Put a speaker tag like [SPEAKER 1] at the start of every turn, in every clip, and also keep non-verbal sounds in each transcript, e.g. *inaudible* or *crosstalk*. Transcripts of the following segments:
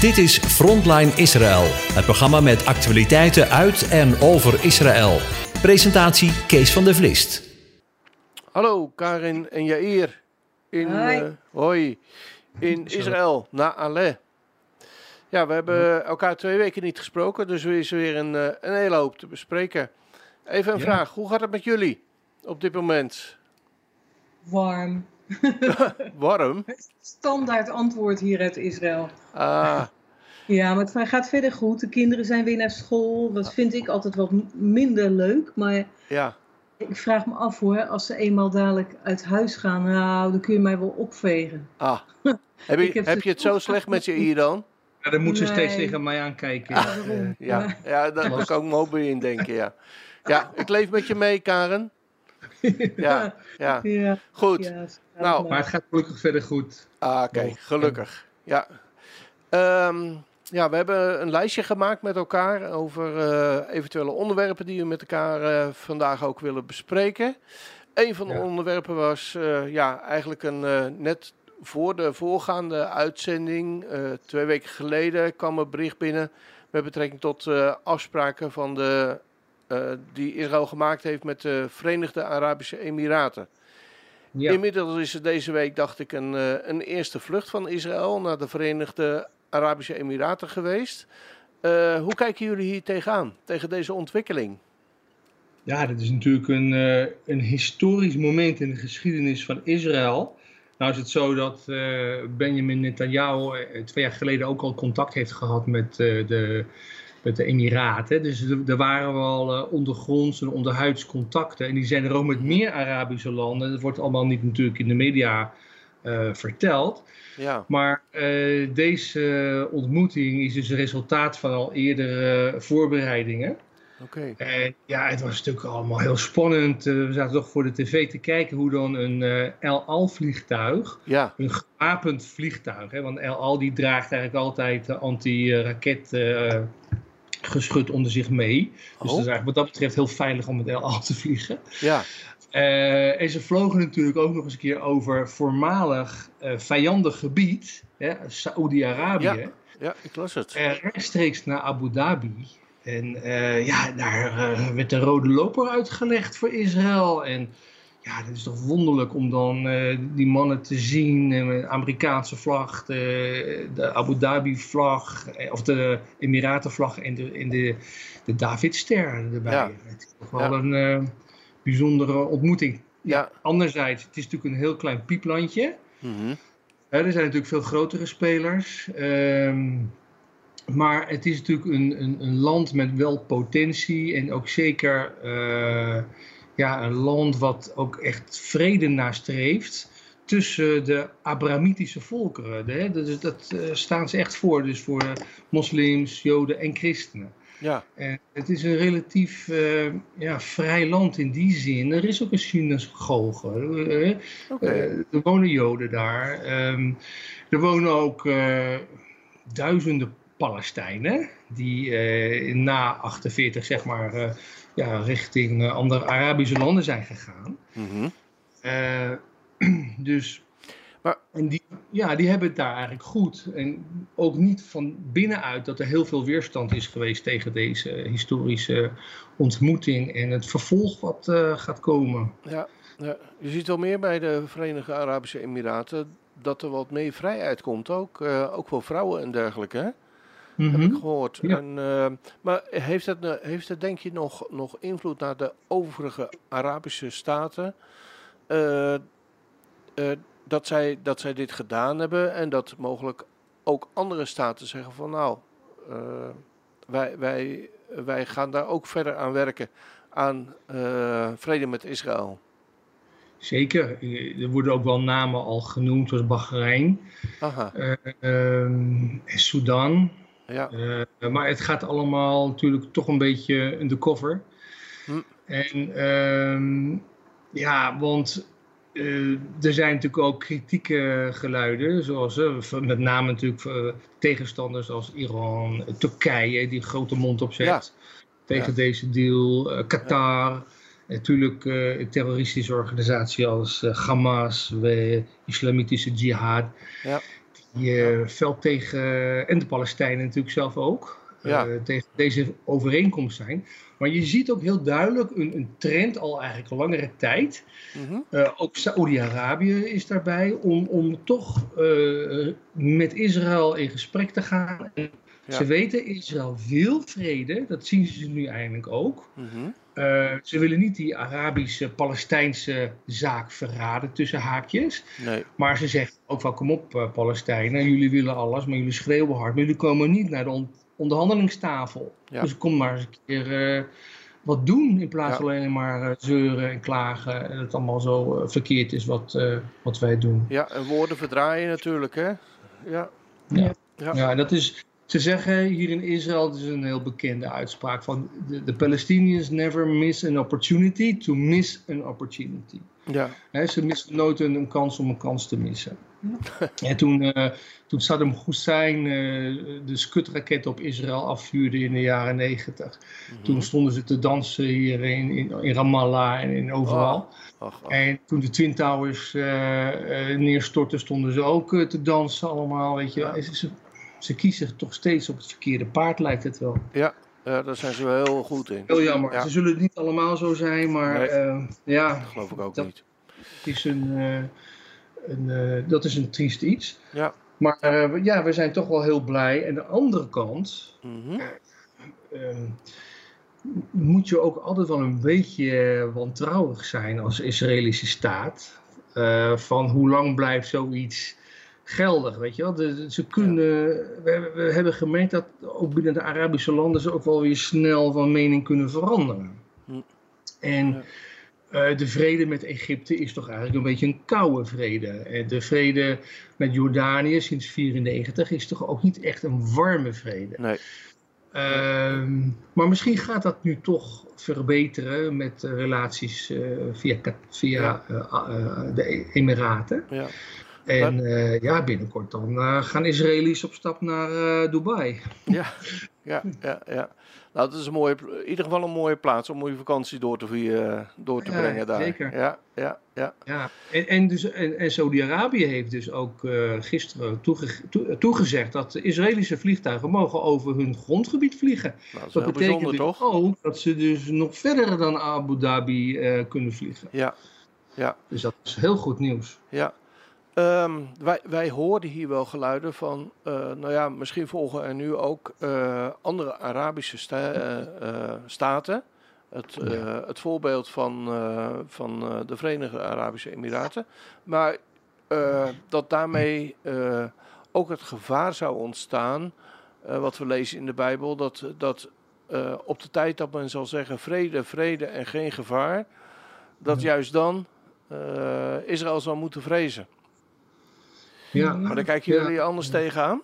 [SPEAKER 1] Dit is Frontline Israël, het programma met actualiteiten uit en over Israël. Presentatie Kees van der Vlist.
[SPEAKER 2] Hallo Karin en Jair in,
[SPEAKER 3] Hoi.
[SPEAKER 2] eh, hoi, in Israël, na Ale. Ja, we hebben elkaar twee weken niet gesproken, dus er is weer een, eh, een hele hoop te bespreken. Even een
[SPEAKER 4] Ja.
[SPEAKER 2] vraag, hoe gaat het met jullie op dit moment?
[SPEAKER 3] Warm. *laughs*
[SPEAKER 2] Warm?
[SPEAKER 3] Standaard antwoord hier uit Israël.
[SPEAKER 2] Ah,
[SPEAKER 3] Ja, maar het gaat verder goed. De kinderen zijn weer naar school. Dat vind ik altijd wat minder leuk. Maar
[SPEAKER 2] ja.
[SPEAKER 3] ik vraag me af hoor, als ze eenmaal dadelijk uit huis gaan, nou, dan kun je mij wel opvegen.
[SPEAKER 2] Ah. *laughs* Heb je,
[SPEAKER 3] heb
[SPEAKER 2] je het zo slecht met je hier dan?
[SPEAKER 4] Ja, dan moet ze steeds tegen mij aankijken.
[SPEAKER 3] Ja,
[SPEAKER 4] Eh,
[SPEAKER 3] waarom?
[SPEAKER 2] Ja, ja daar kan ik me ook bij indenken, ja. Ja, ik leef met je mee, Karen. *laughs* Ja, ja.
[SPEAKER 3] Ja,
[SPEAKER 2] Goed.
[SPEAKER 3] Gaat
[SPEAKER 2] Nou,
[SPEAKER 4] maar het gaat gelukkig verder goed.
[SPEAKER 2] Ah, oké, gelukkig. Ja. Ehm, ja, we hebben een lijstje gemaakt met elkaar over eh, eventuele onderwerpen die we met elkaar eh, vandaag ook willen bespreken. Een van de
[SPEAKER 4] Ja.
[SPEAKER 2] onderwerpen was eh, ja, eigenlijk een, eh, net voor de voorgaande uitzending, eh, twee weken geleden, kwam een bericht binnen met betrekking tot eh, afspraken van de, eh, die Israël gemaakt heeft met de Verenigde Arabische Emiraten.
[SPEAKER 4] Ja.
[SPEAKER 2] Inmiddels is er deze week, dacht ik, een, eh, een eerste vlucht van Israël naar de Verenigde Arabische Emiraten geweest. Eh, hoe kijken jullie hier tegenaan, tegen deze ontwikkeling?
[SPEAKER 4] ja, dat is natuurlijk een, eh, een historisch moment in de geschiedenis van Israël. Nou is het zo dat eh, Benjamin Netanyahu twee jaar geleden ook al contact heeft gehad met, eh, de, met de Emiraten. Dus er, waren wel eh, ondergronds en onderhuids contacten. En die zijn er ook met meer Arabische landen. Dat wordt allemaal niet natuurlijk in de media eh, verteld.
[SPEAKER 2] Ja,
[SPEAKER 4] Maar eh, deze ontmoeting is dus een resultaat van al eerdere voorbereidingen.
[SPEAKER 2] oké.
[SPEAKER 4] En ja, het was natuurlijk allemaal heel spannend. We zaten toch voor de tv te kijken hoe dan een El Al-vliegtuig,
[SPEAKER 2] Ja,
[SPEAKER 4] een gewapend vliegtuig, hè, want El Al die draagt eigenlijk altijd anti-raket geschut onder zich mee. Dus dat is
[SPEAKER 2] oh,
[SPEAKER 4] eigenlijk wat dat betreft heel veilig om met El *laughs* Al te vliegen.
[SPEAKER 2] ja,
[SPEAKER 4] Eh, en ze vlogen natuurlijk ook nog eens een keer over voormalig eh, vijandig gebied, Saoedi-Arabië,
[SPEAKER 2] Ja. ja, ik las het.
[SPEAKER 4] eh, rechtstreeks naar Abu Dhabi. En ja, daar werd de rode loper uitgelegd voor Israël. En ja, dat is toch wonderlijk om dan eh, die mannen te zien eh, met de Amerikaanse vlag, de, de Abu Dhabi vlag, eh, of de Emiratenvlag en de, en de, de Davidster erbij.
[SPEAKER 2] Ja.
[SPEAKER 4] Het is toch wel een eh, bijzondere ontmoeting.
[SPEAKER 2] Ja,
[SPEAKER 4] Anderzijds, het is natuurlijk een heel klein pieplandje.
[SPEAKER 2] mhm,
[SPEAKER 4] er zijn natuurlijk veel grotere spelers. ehm, maar het is natuurlijk een, een, een land met wel potentie. En ook zeker eh, ja, een land wat ook echt vrede nastreeft. Tussen de Abrahamitische volkeren. Hè? Dat, eh, staan ze echt voor. Dus voor moslims, joden en christenen.
[SPEAKER 2] ja,
[SPEAKER 4] En het is een relatief eh, ja, vrij land in die zin. Er is ook een synagoge. eh, er wonen Joden daar. Ehm, er wonen ook duizenden Palestijnen die na 48 zeg maar ja, richting eh, andere Arabische landen zijn gegaan.
[SPEAKER 2] mhm.
[SPEAKER 4] Eh, *clears throat* dus
[SPEAKER 2] Maar-
[SPEAKER 4] en die, ja, die hebben het daar eigenlijk goed. En ook niet van binnenuit dat er heel veel weerstand is geweest tegen deze historische ontmoeting en het vervolg wat eh, gaat komen.
[SPEAKER 2] Ja, ja, je ziet wel meer bij de Verenigde Arabische Emiraten dat er wat meer vrijheid komt ook. ook voor vrouwen en dergelijke, hè? Heb
[SPEAKER 4] Mhm.
[SPEAKER 2] ik gehoord.
[SPEAKER 4] Ja.
[SPEAKER 2] En, eh, maar heeft het, eh, heeft het denk je nog, nog invloed naar de overige Arabische staten? eh, dat, zij, dat zij dit gedaan hebben en dat mogelijk ook andere staten zeggen van nou, wij, wij, wij gaan daar ook verder aan werken aan vrede met Israël.
[SPEAKER 4] Zeker. Er worden ook wel namen al genoemd, zoals Bahrein
[SPEAKER 2] Aha,
[SPEAKER 4] eh, ehm, en Sudan.
[SPEAKER 2] Ja,
[SPEAKER 4] Eh, maar het gaat allemaal natuurlijk toch een beetje undercover.
[SPEAKER 2] Hm.
[SPEAKER 4] En ehm, ja, want eh, er zijn natuurlijk ook kritieke geluiden, zoals eh, met name natuurlijk tegenstanders als Iran, Turkije, die een grote mond opzet
[SPEAKER 2] Ja.
[SPEAKER 4] tegen
[SPEAKER 2] Ja.
[SPEAKER 4] deze deal, Qatar. Natuurlijk een terroristische organisatie als Hamas, de Islamitische Jihad. Je veld tegen, en de Palestijnen natuurlijk zelf ook,
[SPEAKER 2] Ja.
[SPEAKER 4] eh, tegen deze overeenkomst zijn. Maar je ziet ook heel duidelijk een, een trend al eigenlijk langere tijd.
[SPEAKER 2] Mhm.
[SPEAKER 4] Eh, ook Saoedi-Arabië is daarbij om, om toch eh, met Israël in gesprek te gaan. En
[SPEAKER 2] Ja.
[SPEAKER 4] Ze weten, Israël wil vrede, dat zien ze nu eigenlijk ook.
[SPEAKER 2] Mhm.
[SPEAKER 4] Eh, ze willen niet die Arabische-Palestijnse zaak verraden tussen haakjes.
[SPEAKER 2] Nee.
[SPEAKER 4] Maar ze zeggen ook wel, kom op uh, Palestijnen, jullie willen alles, maar jullie schreeuwen hard. Maar jullie komen niet naar de on onderhandelingstafel.
[SPEAKER 2] Ja.
[SPEAKER 4] Dus kom maar eens een keer uh, wat doen in plaats van
[SPEAKER 2] Ja.
[SPEAKER 4] alleen maar zeuren en klagen. En het allemaal zo verkeerd is wat, wat wij doen.
[SPEAKER 2] Ja, en woorden verdraaien natuurlijk, hè? Ja.
[SPEAKER 4] Ja,
[SPEAKER 2] Ja.
[SPEAKER 4] ja dat is... Ze zeggen hier in Israël, het is een heel bekende uitspraak van de, de Palestinians never miss an opportunity to miss an opportunity.
[SPEAKER 2] Ja.
[SPEAKER 4] He, ze missen nooit een, een, kans om een kans te missen. *laughs* En toen, uh, toen Saddam Hussein uh, de skutraket op Israël afvuurde in de jaren negentig, mm -hmm. toen stonden ze te dansen hier in, in, in Ramallah en in overal.
[SPEAKER 2] Oh. Ach, ach.
[SPEAKER 4] En toen de Twin Towers uh, neerstortten, stonden ze ook te dansen allemaal. Weet je. Ja. Ze, ze kiezen toch steeds op het verkeerde paard, lijkt het wel.
[SPEAKER 2] Ja, ja daar zijn ze wel heel goed in.
[SPEAKER 4] Heel jammer.
[SPEAKER 2] Ja.
[SPEAKER 4] Ze zullen het niet allemaal zo zijn, maar
[SPEAKER 2] Nee.
[SPEAKER 4] uh, ja.
[SPEAKER 2] Dat geloof ik ook
[SPEAKER 4] dat
[SPEAKER 2] niet.
[SPEAKER 4] Is een, uh, een, uh, dat is een triest iets.
[SPEAKER 2] Ja.
[SPEAKER 4] Maar ja, we zijn toch wel heel blij. En de andere kant.
[SPEAKER 2] Mm -hmm.
[SPEAKER 4] moet je ook altijd wel een beetje wantrouwig zijn als Israëlische staat. Van hoe lang blijft zoiets geldig, weet je wel. De, ze kunnen, we, we, hebben gemerkt dat ook binnen de Arabische landen ze ook wel weer snel van mening kunnen veranderen.
[SPEAKER 2] Hm.
[SPEAKER 4] En uh, de vrede met Egypte is toch eigenlijk een beetje een koude vrede. En de vrede met Jordanië sinds 1994 is toch ook niet echt een warme vrede.
[SPEAKER 2] Nee.
[SPEAKER 4] Uh, maar misschien gaat dat nu toch verbeteren met relaties uh, via, via ja. de Emiraten.
[SPEAKER 2] Ja.
[SPEAKER 4] En uh, ja, binnenkort dan uh, gaan Israëli's op stap naar uh, Dubai. *laughs*
[SPEAKER 2] Ja, ja, ja, ja. Nou, dat is een mooie, in ieder geval een mooie plaats om je vakantie door te, door te
[SPEAKER 4] ja,
[SPEAKER 2] brengen daar.
[SPEAKER 4] Zeker.
[SPEAKER 2] Ja, ja, ja.
[SPEAKER 4] ja. En, en, dus, en, en Saudi-Arabië heeft dus ook gisteren toege, to, toegezegd dat Israëlische vliegtuigen mogen over hun grondgebied vliegen.
[SPEAKER 2] Nou, dat,
[SPEAKER 4] dat betekent
[SPEAKER 2] dus
[SPEAKER 4] toch?
[SPEAKER 2] toch?
[SPEAKER 4] ook dat ze dus nog verder dan Abu Dhabi kunnen vliegen.
[SPEAKER 2] Ja, ja.
[SPEAKER 4] Dus dat is heel goed nieuws.
[SPEAKER 2] Ja. Um, wij, wij hoorden hier wel geluiden van, uh, nou ja, misschien volgen er nu ook uh, andere Arabische sta uh, staten. Het, het voorbeeld van, van de Verenigde Arabische Emiraten. Maar dat daarmee ook het gevaar zou ontstaan, wat we lezen in de Bijbel, dat, dat op de tijd dat men zal zeggen vrede, vrede en geen gevaar, dat juist dan Israël zal moeten vrezen.
[SPEAKER 4] Ja,
[SPEAKER 2] maar daar kijken jullie ja. anders tegenaan?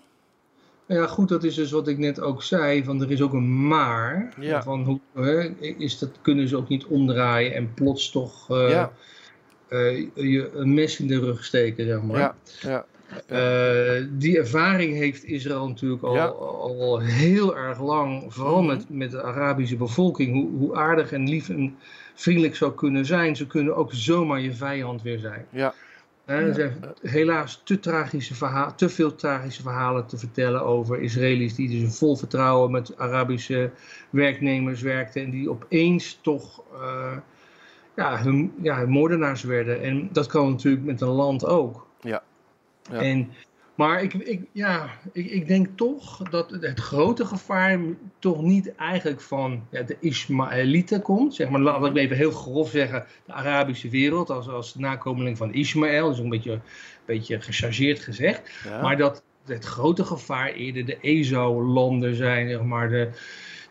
[SPEAKER 4] Ja, goed, dat is dus wat ik net ook zei. Van er is ook een maar.
[SPEAKER 2] Ja.
[SPEAKER 4] Van hoe, hè, is dat, kunnen ze ook niet omdraaien en plots toch uh,
[SPEAKER 2] ja.
[SPEAKER 4] uh, je een mes in de rug steken, zeg maar.
[SPEAKER 2] Ja, ja.
[SPEAKER 4] Uh, die ervaring heeft Israël natuurlijk al,
[SPEAKER 2] ja.
[SPEAKER 4] al heel erg lang. Vooral mm -hmm. met, met de Arabische bevolking. Hoe, hoe aardig en lief en vriendelijk zou kunnen zijn. Ze kunnen ook zomaar je vijand weer zijn.
[SPEAKER 2] Ja.
[SPEAKER 4] Er zijn helaas te, tragische verhalen, te veel tragische verhalen te vertellen over Israëli's die dus vol vertrouwen met Arabische werknemers werkten en die opeens toch uh, ja, hun, ja, moordenaars werden. En dat kan natuurlijk met een land ook.
[SPEAKER 2] Ja. ja.
[SPEAKER 4] En, maar ik, ik, ja, ik, ik denk toch dat het grote gevaar toch niet eigenlijk van ja, de Ismaëlieten komt. Zeg maar, laat ik even heel grof zeggen, de Arabische wereld als, als nakomeling van Ismaël. Dat is een beetje, een beetje gechargeerd gezegd.
[SPEAKER 2] Ja.
[SPEAKER 4] Maar dat het grote gevaar eerder de ESO-landen zijn, zeg maar, de,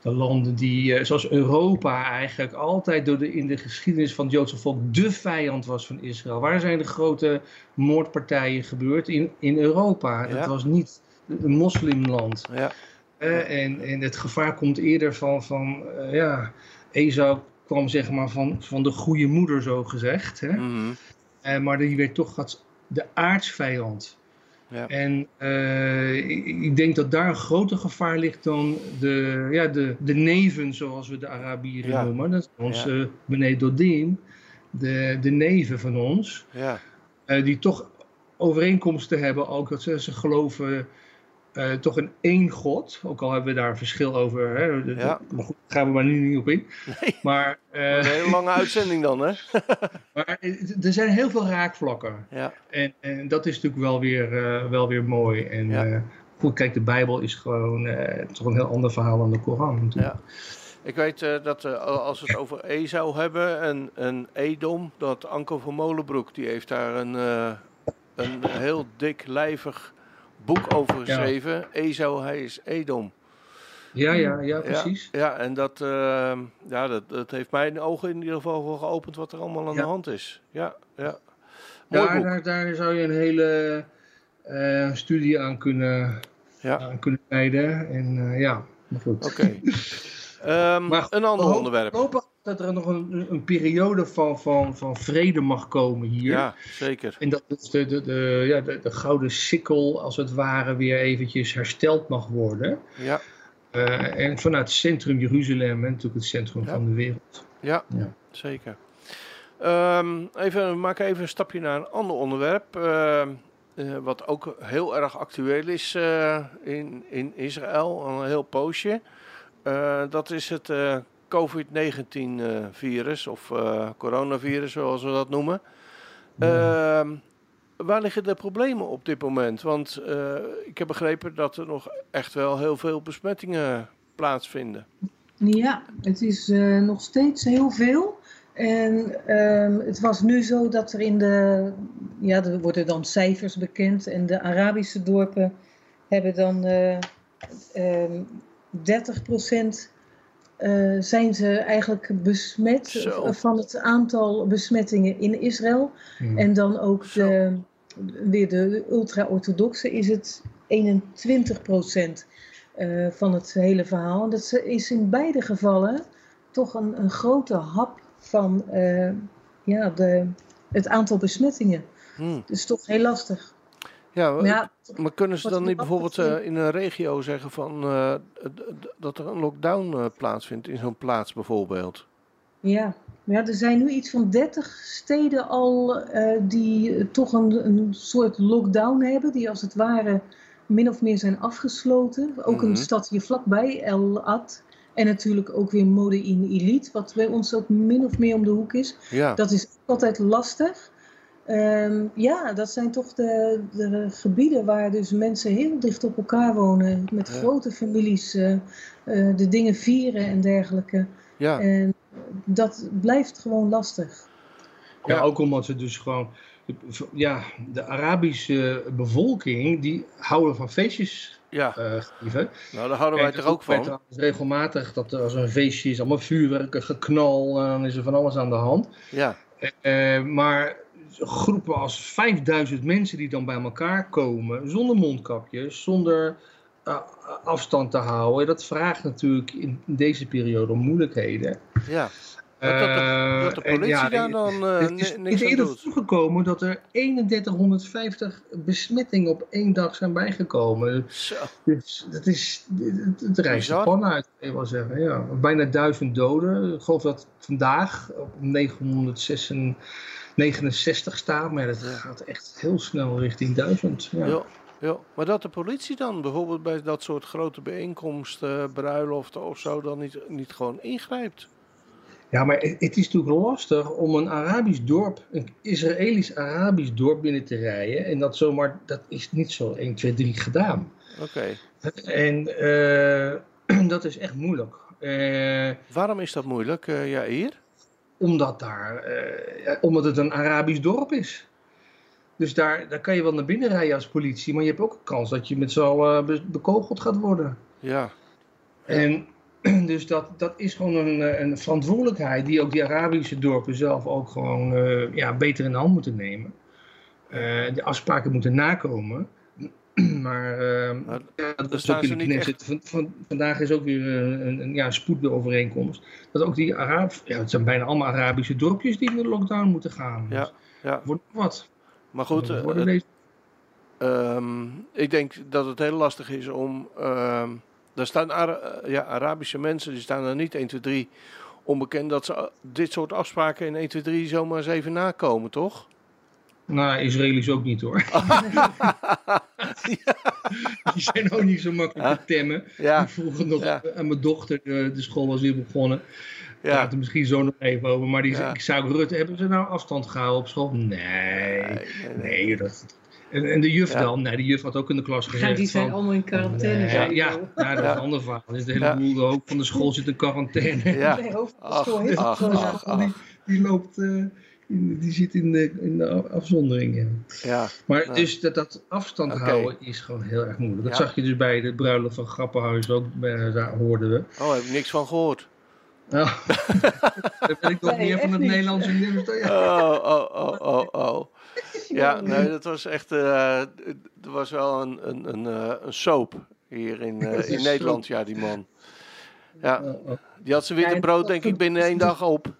[SPEAKER 4] de landen die, zoals Europa eigenlijk altijd door de, in de geschiedenis van het Joodse volk de vijand was van Israël. Waar zijn de grote moordpartijen gebeurd? In, in Europa.
[SPEAKER 2] Ja.
[SPEAKER 4] Dat was niet een moslimland.
[SPEAKER 2] Ja.
[SPEAKER 4] Uh, en, en het gevaar komt eerder van, van uh, ja, Esau kwam zeg maar van, van de goede moeder zo gezegd. Hè?
[SPEAKER 2] Mm -hmm.
[SPEAKER 4] uh, maar die werd toch de aardsvijand.
[SPEAKER 2] Ja.
[SPEAKER 4] En uh, ik, ik denk dat daar een groter gevaar ligt dan de, ja, de, de neven, zoals we de Arabieren
[SPEAKER 2] Ja.
[SPEAKER 4] noemen. Dat is onze
[SPEAKER 2] Ja.
[SPEAKER 4] De, de neven van ons.
[SPEAKER 2] Ja.
[SPEAKER 4] Uh, die toch overeenkomst te hebben ook dat ze, ze geloven eh, toch in één God. Ook al hebben we daar een verschil over. Hè. De- de-
[SPEAKER 2] Ja.
[SPEAKER 4] Maar goed, daar gaan we maar nu niet op in.
[SPEAKER 2] Nee.
[SPEAKER 4] Maar, eh,
[SPEAKER 2] Een hele lange *laughs* uitzending dan, hè?
[SPEAKER 4] maar er zijn heel veel raakvlakken.
[SPEAKER 2] Ja,
[SPEAKER 4] En, en dat is natuurlijk wel weer, eh, wel weer mooi. En
[SPEAKER 2] Ja.
[SPEAKER 4] eh, goed, kijk, de Bijbel is gewoon eh, toch een heel ander verhaal dan de Koran. natuurlijk.
[SPEAKER 2] ja. Ik weet eh, dat eh, als we het over Esau hebben en, en Edom, dat Anko van Molenbroek, die heeft daar een, eh, een heel dik, lijvig boek over geschreven. Esau, hij is Edom.
[SPEAKER 4] Ja, ja, ja, precies.
[SPEAKER 2] Ja, ja en dat, eh, ja, dat, dat heeft mijn ogen in ieder geval wel geopend wat er allemaal aan
[SPEAKER 4] Ja.
[SPEAKER 2] de hand is. Ja, ja. Mooi
[SPEAKER 4] Daar, daar, daar zou je een hele eh, studie aan kunnen,
[SPEAKER 2] Ja,
[SPEAKER 4] aan kunnen wijden. En eh, ja, maar goed.
[SPEAKER 2] oké. *laughs* Ehm,
[SPEAKER 4] Maar
[SPEAKER 2] een ander onderwerp.
[SPEAKER 4] Dat er nog een, een periode van, van, van vrede mag komen hier.
[SPEAKER 2] Ja, zeker.
[SPEAKER 4] En dat dus de, de, de, ja, de, de gouden sikkel, als het ware, weer eventjes hersteld mag worden.
[SPEAKER 2] Ja,
[SPEAKER 4] Eh, en vanuit het centrum Jeruzalem, en natuurlijk het centrum
[SPEAKER 2] Ja.
[SPEAKER 4] van de wereld.
[SPEAKER 2] ja,
[SPEAKER 4] Ja.
[SPEAKER 2] zeker. Ehm, even, we maken even een stapje naar een ander onderwerp. ehm, eh, wat ook heel erg actueel is eh, in, in Israël, al een heel poosje. Dat is het COVID-19-virus of eh, coronavirus, zoals we dat noemen. Ehm, waar liggen de problemen op dit moment? Want eh, ik heb begrepen dat er nog echt wel heel veel besmettingen plaatsvinden.
[SPEAKER 3] Ja, het is eh, nog steeds heel veel. En ehm, het was nu zo dat er in de, ja, er worden dan cijfers bekend en de Arabische dorpen hebben dan eh ehm 30 eh, zijn ze eigenlijk besmet
[SPEAKER 2] Zo.
[SPEAKER 3] van het aantal besmettingen in Israël.
[SPEAKER 4] Hmm.
[SPEAKER 3] En dan ook de, weer de ultra-orthodoxe is het 21% eh, van het hele verhaal. Dat is in beide gevallen toch een, een grote hap van eh, ja, de, het aantal besmettingen.
[SPEAKER 2] Hm.
[SPEAKER 3] Dus toch heel lastig.
[SPEAKER 2] Ja,
[SPEAKER 3] Maar ja,
[SPEAKER 2] Maar kunnen ze dan niet bijvoorbeeld eh, in een regio zeggen van eh, dat er een lockdown eh, plaatsvindt in zo'n plaats bijvoorbeeld?
[SPEAKER 3] Ja, ja, er zijn nu iets van 30 steden al die toch een, een soort lockdown hebben, die als het ware min of meer zijn afgesloten. Ook
[SPEAKER 2] Mhm.
[SPEAKER 3] een stad hier vlakbij, El Ad. En natuurlijk ook weer Mode in Elite, wat bij ons ook min of meer om de hoek is.
[SPEAKER 2] Ja,
[SPEAKER 3] Dat is altijd lastig. Ehm, ja, dat zijn toch de, de gebieden waar dus mensen heel dicht op elkaar wonen. Met
[SPEAKER 2] Ja.
[SPEAKER 3] grote families, eh, eh, de dingen vieren en dergelijke.
[SPEAKER 2] ja,
[SPEAKER 3] En dat blijft gewoon lastig.
[SPEAKER 4] Ja,
[SPEAKER 2] Ja.
[SPEAKER 4] ook omdat ze dus gewoon. Ja, de Arabische bevolking die houden van feestjes
[SPEAKER 2] ja.
[SPEAKER 4] eh geven.
[SPEAKER 2] Nou, daar houden wij er ook van.
[SPEAKER 4] regelmatig dat er als een feestje is, allemaal vuurwerk, een geknal, dan is er van alles aan de hand.
[SPEAKER 2] Ja,
[SPEAKER 4] Eh, maar groepen als 5000 mensen die dan bij elkaar komen, zonder mondkapjes, zonder eh, afstand te houden, dat vraagt natuurlijk in deze periode om moeilijkheden.
[SPEAKER 2] ja. Dat, dat, de, dat de
[SPEAKER 4] Eh,
[SPEAKER 2] politie
[SPEAKER 4] ja,
[SPEAKER 2] daar dan
[SPEAKER 4] het is
[SPEAKER 2] niks aan
[SPEAKER 4] eerder toegekomen dat er 3150 besmettingen op één dag zijn bijgekomen.
[SPEAKER 2] Zo,
[SPEAKER 4] Dus dat is, het, rijst de pan uit, kan je wel zeggen. Ja. Bijna duizend doden. Ik geloof dat vandaag op 969 staat, maar dat gaat echt heel snel richting duizend. Ja.
[SPEAKER 2] ja, ja. Maar dat de politie dan bijvoorbeeld bij dat soort grote bijeenkomsten, bruiloften of zo, dan niet, niet gewoon ingrijpt.
[SPEAKER 4] Ja, maar het, is natuurlijk lastig om een Arabisch dorp, een Israëlisch-Arabisch dorp binnen te rijden. En dat zomaar, dat is niet zo 1, 2, 3 gedaan.
[SPEAKER 2] Oké.
[SPEAKER 4] En eh, *clears throat* dat is echt moeilijk. Eh,
[SPEAKER 2] Waarom is dat moeilijk, eh ja, hier?
[SPEAKER 4] Omdat, daar, eh, omdat het een Arabisch dorp is. Dus daar, daar kan je wel naar binnen rijden als politie, maar je hebt ook een kans dat je met z'n allen be- bekogeld gaat worden.
[SPEAKER 2] Ja,
[SPEAKER 4] En *clears throat* dus dat, dat is gewoon een, eh, een verantwoordelijkheid die ook die Arabische dorpen zelf ook gewoon eh, ja, beter in de hand moeten nemen. De afspraken moeten nakomen. Maar
[SPEAKER 2] Maar
[SPEAKER 4] ja, dat is ook in de
[SPEAKER 2] niet
[SPEAKER 4] Knesset. Van, van, vandaag is ook weer een, een, ja, spoedovereenkomst. Dat ook die Arab, ja, het zijn bijna allemaal Arabische dorpjes die in de lockdown moeten gaan.
[SPEAKER 2] ja,
[SPEAKER 4] Dus
[SPEAKER 2] ja.
[SPEAKER 4] wordt wat.
[SPEAKER 2] Maar goed,
[SPEAKER 4] Worden
[SPEAKER 2] het-
[SPEAKER 4] deze-
[SPEAKER 2] Ehm, ik denk dat het heel lastig is om. ehm daar staan Ara- eh, ja, Arabische mensen, die staan er niet 1, 2, 3 onbekend dat ze eh, dit soort afspraken in 1, 2, 3 zomaar eens even nakomen, toch?
[SPEAKER 4] Nou, Israëli's ook niet hoor. *laughs* *laughs* Die zijn ook niet zo makkelijk te temmen.
[SPEAKER 2] Ja.
[SPEAKER 4] Ik vroeg nog
[SPEAKER 2] Ja.
[SPEAKER 4] aan mijn dochter, de, de school was weer begonnen.
[SPEAKER 2] Ja.
[SPEAKER 4] Er misschien zo nog even over. Maar die,
[SPEAKER 2] Ja.
[SPEAKER 4] ik zou Rutte, hebben ze nou afstand gehouden op school? Nee.
[SPEAKER 2] Nee, nee, nee.
[SPEAKER 4] Nee, dat, en, en de juf
[SPEAKER 2] Ja.
[SPEAKER 4] dan? Nee, de juf had ook in de klas gezegd
[SPEAKER 3] Ja, die zijn
[SPEAKER 4] van,
[SPEAKER 3] allemaal in quarantaine.
[SPEAKER 4] Nee, ja, nou, dat is
[SPEAKER 2] Ja.
[SPEAKER 4] een ander verhaal. Dus de hele
[SPEAKER 2] Ja.
[SPEAKER 4] boel, de hoofd van de school zit in quarantaine.
[SPEAKER 2] Ja.
[SPEAKER 3] Hoofd van de
[SPEAKER 2] Ach,
[SPEAKER 3] school heeft
[SPEAKER 2] ach.
[SPEAKER 4] Die, die loopt, eh, die zit in de, in de afzondering. Ja.
[SPEAKER 2] Ja.
[SPEAKER 4] Maar
[SPEAKER 2] Ja.
[SPEAKER 4] dus dat, dat afstand houden is gewoon heel erg moeilijk. Dat
[SPEAKER 2] Ja.
[SPEAKER 4] zag je dus bij de bruiloft van Grappenhuis ook, eh, daar hoorden we.
[SPEAKER 2] Oh, heb ik niks van gehoord.
[SPEAKER 4] Nou, *laughs* daar ben ik nog
[SPEAKER 3] Nee,
[SPEAKER 4] meer van het
[SPEAKER 3] niet.
[SPEAKER 4] Nederlandse nieuws. dan- Ja.
[SPEAKER 2] Oh, oh, oh, oh, oh. Ja, *laughs* nee, dat was echt. eh, er was wel een, een, een, eh, een soap hier in, eh, in
[SPEAKER 4] soap.
[SPEAKER 2] Nederland, ja, die man. Ja,
[SPEAKER 4] Oh, oh.
[SPEAKER 2] die had zijn witte brood, denk ik, binnen één dag op.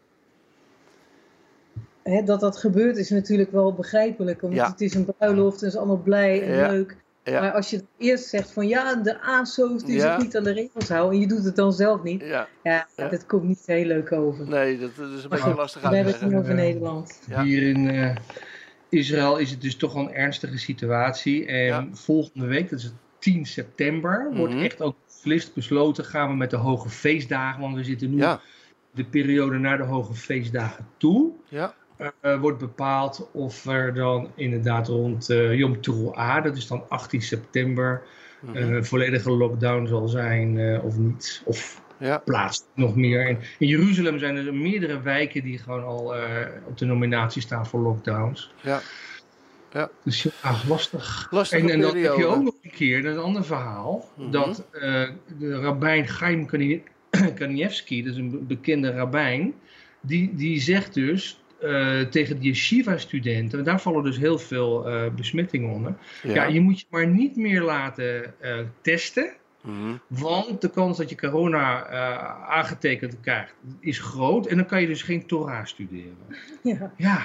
[SPEAKER 3] Hè, dat dat gebeurt is natuurlijk wel begrijpelijk. Omdat
[SPEAKER 2] Ja.
[SPEAKER 3] het is een bruiloft en is allemaal blij en
[SPEAKER 2] Ja.
[SPEAKER 3] leuk.
[SPEAKER 2] Ja.
[SPEAKER 3] Maar als je eerst zegt van ja, de ASO's die
[SPEAKER 2] Ja.
[SPEAKER 3] zich niet aan de regels houden. En je doet het dan zelf niet.
[SPEAKER 2] Ja,
[SPEAKER 3] Ja,
[SPEAKER 2] Ja.
[SPEAKER 3] dat komt niet heel leuk over.
[SPEAKER 2] nee, dat, dat is een beetje lastig
[SPEAKER 3] We hebben het nu over
[SPEAKER 4] Ja.
[SPEAKER 3] Nederland.
[SPEAKER 2] Ja.
[SPEAKER 4] Hier in eh, Israël is het dus toch wel een ernstige situatie. En
[SPEAKER 2] Ja.
[SPEAKER 4] volgende week, dat is 10 september, wordt
[SPEAKER 2] Mhm.
[SPEAKER 4] echt ook beslist besloten. Gaan we met de hoge feestdagen, want we zitten nu
[SPEAKER 2] Ja,
[SPEAKER 4] de periode naar de hoge feestdagen toe.
[SPEAKER 2] ja,
[SPEAKER 4] eh, wordt bepaald of er dan inderdaad rond eh Yom Teruah, dat is dan 18 september,
[SPEAKER 2] mhm,
[SPEAKER 4] eh, volledige lockdown zal zijn of niet. Of
[SPEAKER 2] ja,
[SPEAKER 4] plaats nog meer. En in Jeruzalem zijn er meerdere wijken die gewoon al op de nominatie staan voor lockdowns.
[SPEAKER 2] ja.
[SPEAKER 4] Dus ja, lastig.
[SPEAKER 2] Lastige
[SPEAKER 4] En, en dan heb je ook nog een keer, een ander verhaal,
[SPEAKER 2] Mhm.
[SPEAKER 4] dat de rabbijn Chaim Kani- *clears throat* Kanievski, dat is een be- bekende rabbijn, die, die zegt dus eh, tegen de yeshiva-studenten, daar vallen dus heel veel eh, besmettingen onder, ja.
[SPEAKER 2] Ja,
[SPEAKER 4] je moet je maar niet meer laten eh, testen,
[SPEAKER 2] mhm,
[SPEAKER 4] want de kans dat je corona eh, aangetekend krijgt is groot en dan kan je dus geen Torah studeren.
[SPEAKER 3] Ja.
[SPEAKER 4] Ja.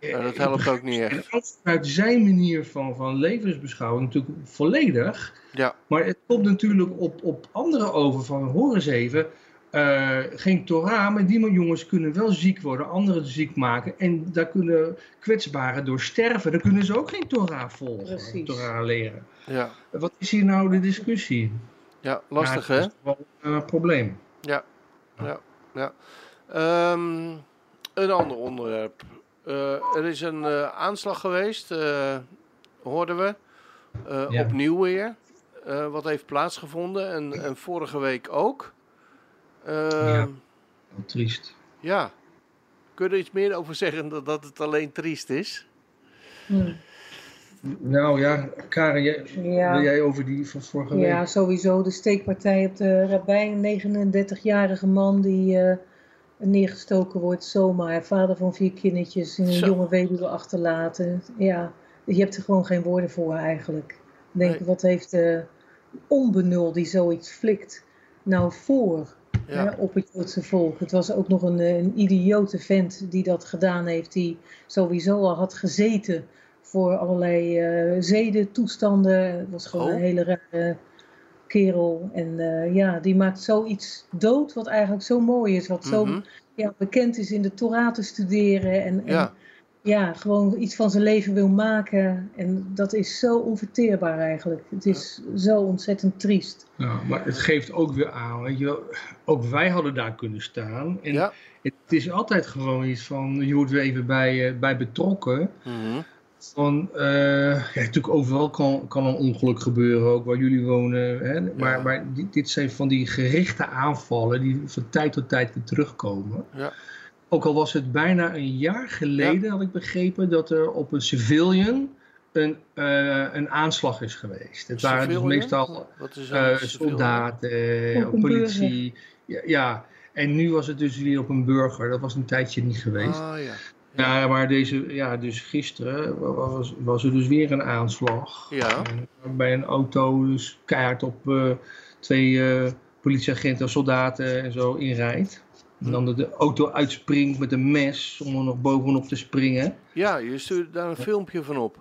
[SPEAKER 2] Ja, dat helpt ook niet
[SPEAKER 4] en
[SPEAKER 2] echt.
[SPEAKER 4] ook vanuit zijn manier van, van levensbeschouwing natuurlijk volledig.
[SPEAKER 2] Ja,
[SPEAKER 4] Maar het komt natuurlijk op, op anderen over van hoor eens even. Eh, geen Torah, maar die jongens kunnen wel ziek worden, anderen ziek maken. En daar kunnen kwetsbaren door sterven. Dan kunnen ze ook geen Torah volgen,
[SPEAKER 3] Precies.
[SPEAKER 4] Torah leren.
[SPEAKER 2] ja,
[SPEAKER 4] Wat is hier nou de discussie?
[SPEAKER 2] ja, lastig
[SPEAKER 4] Ja,
[SPEAKER 2] hè?
[SPEAKER 4] dat is wel een probleem.
[SPEAKER 2] Ja, ja, ja. Ehm, een ander onderwerp. Eh, er is een eh, aanslag geweest, eh, hoorden we, eh,
[SPEAKER 4] Ja.
[SPEAKER 2] opnieuw weer. eh, wat heeft plaatsgevonden en, en vorige week ook. Ehm,
[SPEAKER 4] Ja.
[SPEAKER 2] ja.
[SPEAKER 4] Wat triest.
[SPEAKER 2] Kun je er iets meer over zeggen dan dat het alleen triest is?
[SPEAKER 3] Hm.
[SPEAKER 4] Nou ja, Karen, jij,
[SPEAKER 3] Ja.
[SPEAKER 4] wil jij over die van vorige week?
[SPEAKER 3] Ja, sowieso. De steekpartij op de rabbijn. Een 39-jarige man die eh, neergestoken wordt zomaar. Vader van vier kindertjes en een
[SPEAKER 2] Zo.
[SPEAKER 3] jonge weduwe achterlaten. Ja, je hebt er gewoon geen woorden voor eigenlijk. Denk,
[SPEAKER 2] Nee.
[SPEAKER 3] wat heeft de onbenul die zoiets flikt nou voor hè, op het Joodse volk? Het was ook nog een, eh, een idiote vent die dat gedaan heeft. Die sowieso al had gezeten voor allerlei eh zedentoestanden. Het was gewoon
[SPEAKER 2] Oh.
[SPEAKER 3] een hele rare kerel. En eh, ja, die maakt zoiets dood wat eigenlijk zo mooi is. Wat zo
[SPEAKER 2] mhm,
[SPEAKER 3] ja, bekend is in de Torah te studeren. En, en
[SPEAKER 2] ja,
[SPEAKER 3] ja, gewoon iets van zijn leven wil maken. En dat is zo onverteerbaar eigenlijk. Het is zo ontzettend triest.
[SPEAKER 4] Ja, maar het geeft ook weer aan, weet je wel, ook wij hadden daar kunnen staan. En
[SPEAKER 2] ja.
[SPEAKER 4] het is altijd gewoon iets van, je wordt weer even bij, eh, bij betrokken.
[SPEAKER 2] mhm,
[SPEAKER 4] Van, eh, ja, natuurlijk overal kan, kan een ongeluk gebeuren, ook waar jullie wonen. Hè? Maar,
[SPEAKER 2] Ja.
[SPEAKER 4] maar dit, dit zijn van die gerichte aanvallen die van tijd tot tijd weer terugkomen.
[SPEAKER 2] Ja.
[SPEAKER 4] Ook al was het bijna een jaar geleden, had ik begrepen, dat er op een civilian een, eh, een aanslag is geweest. Het waren dus meestal eh, soldaten, eh, politie. Ja, ja, en nu was het dus weer op een burger. Dat was een tijdje niet geweest.
[SPEAKER 2] Ah, ja.
[SPEAKER 4] Ja, maar deze, ja, dus gisteren wa- was, was er dus weer een aanslag.
[SPEAKER 2] Ja.
[SPEAKER 4] En bij een auto dus keihard op eh, twee eh, politieagenten, soldaten en zo inrijdt. En dan de, de auto uitspringt met een mes om er nog bovenop te springen.
[SPEAKER 2] ja, je stuurde daar een filmpje van op.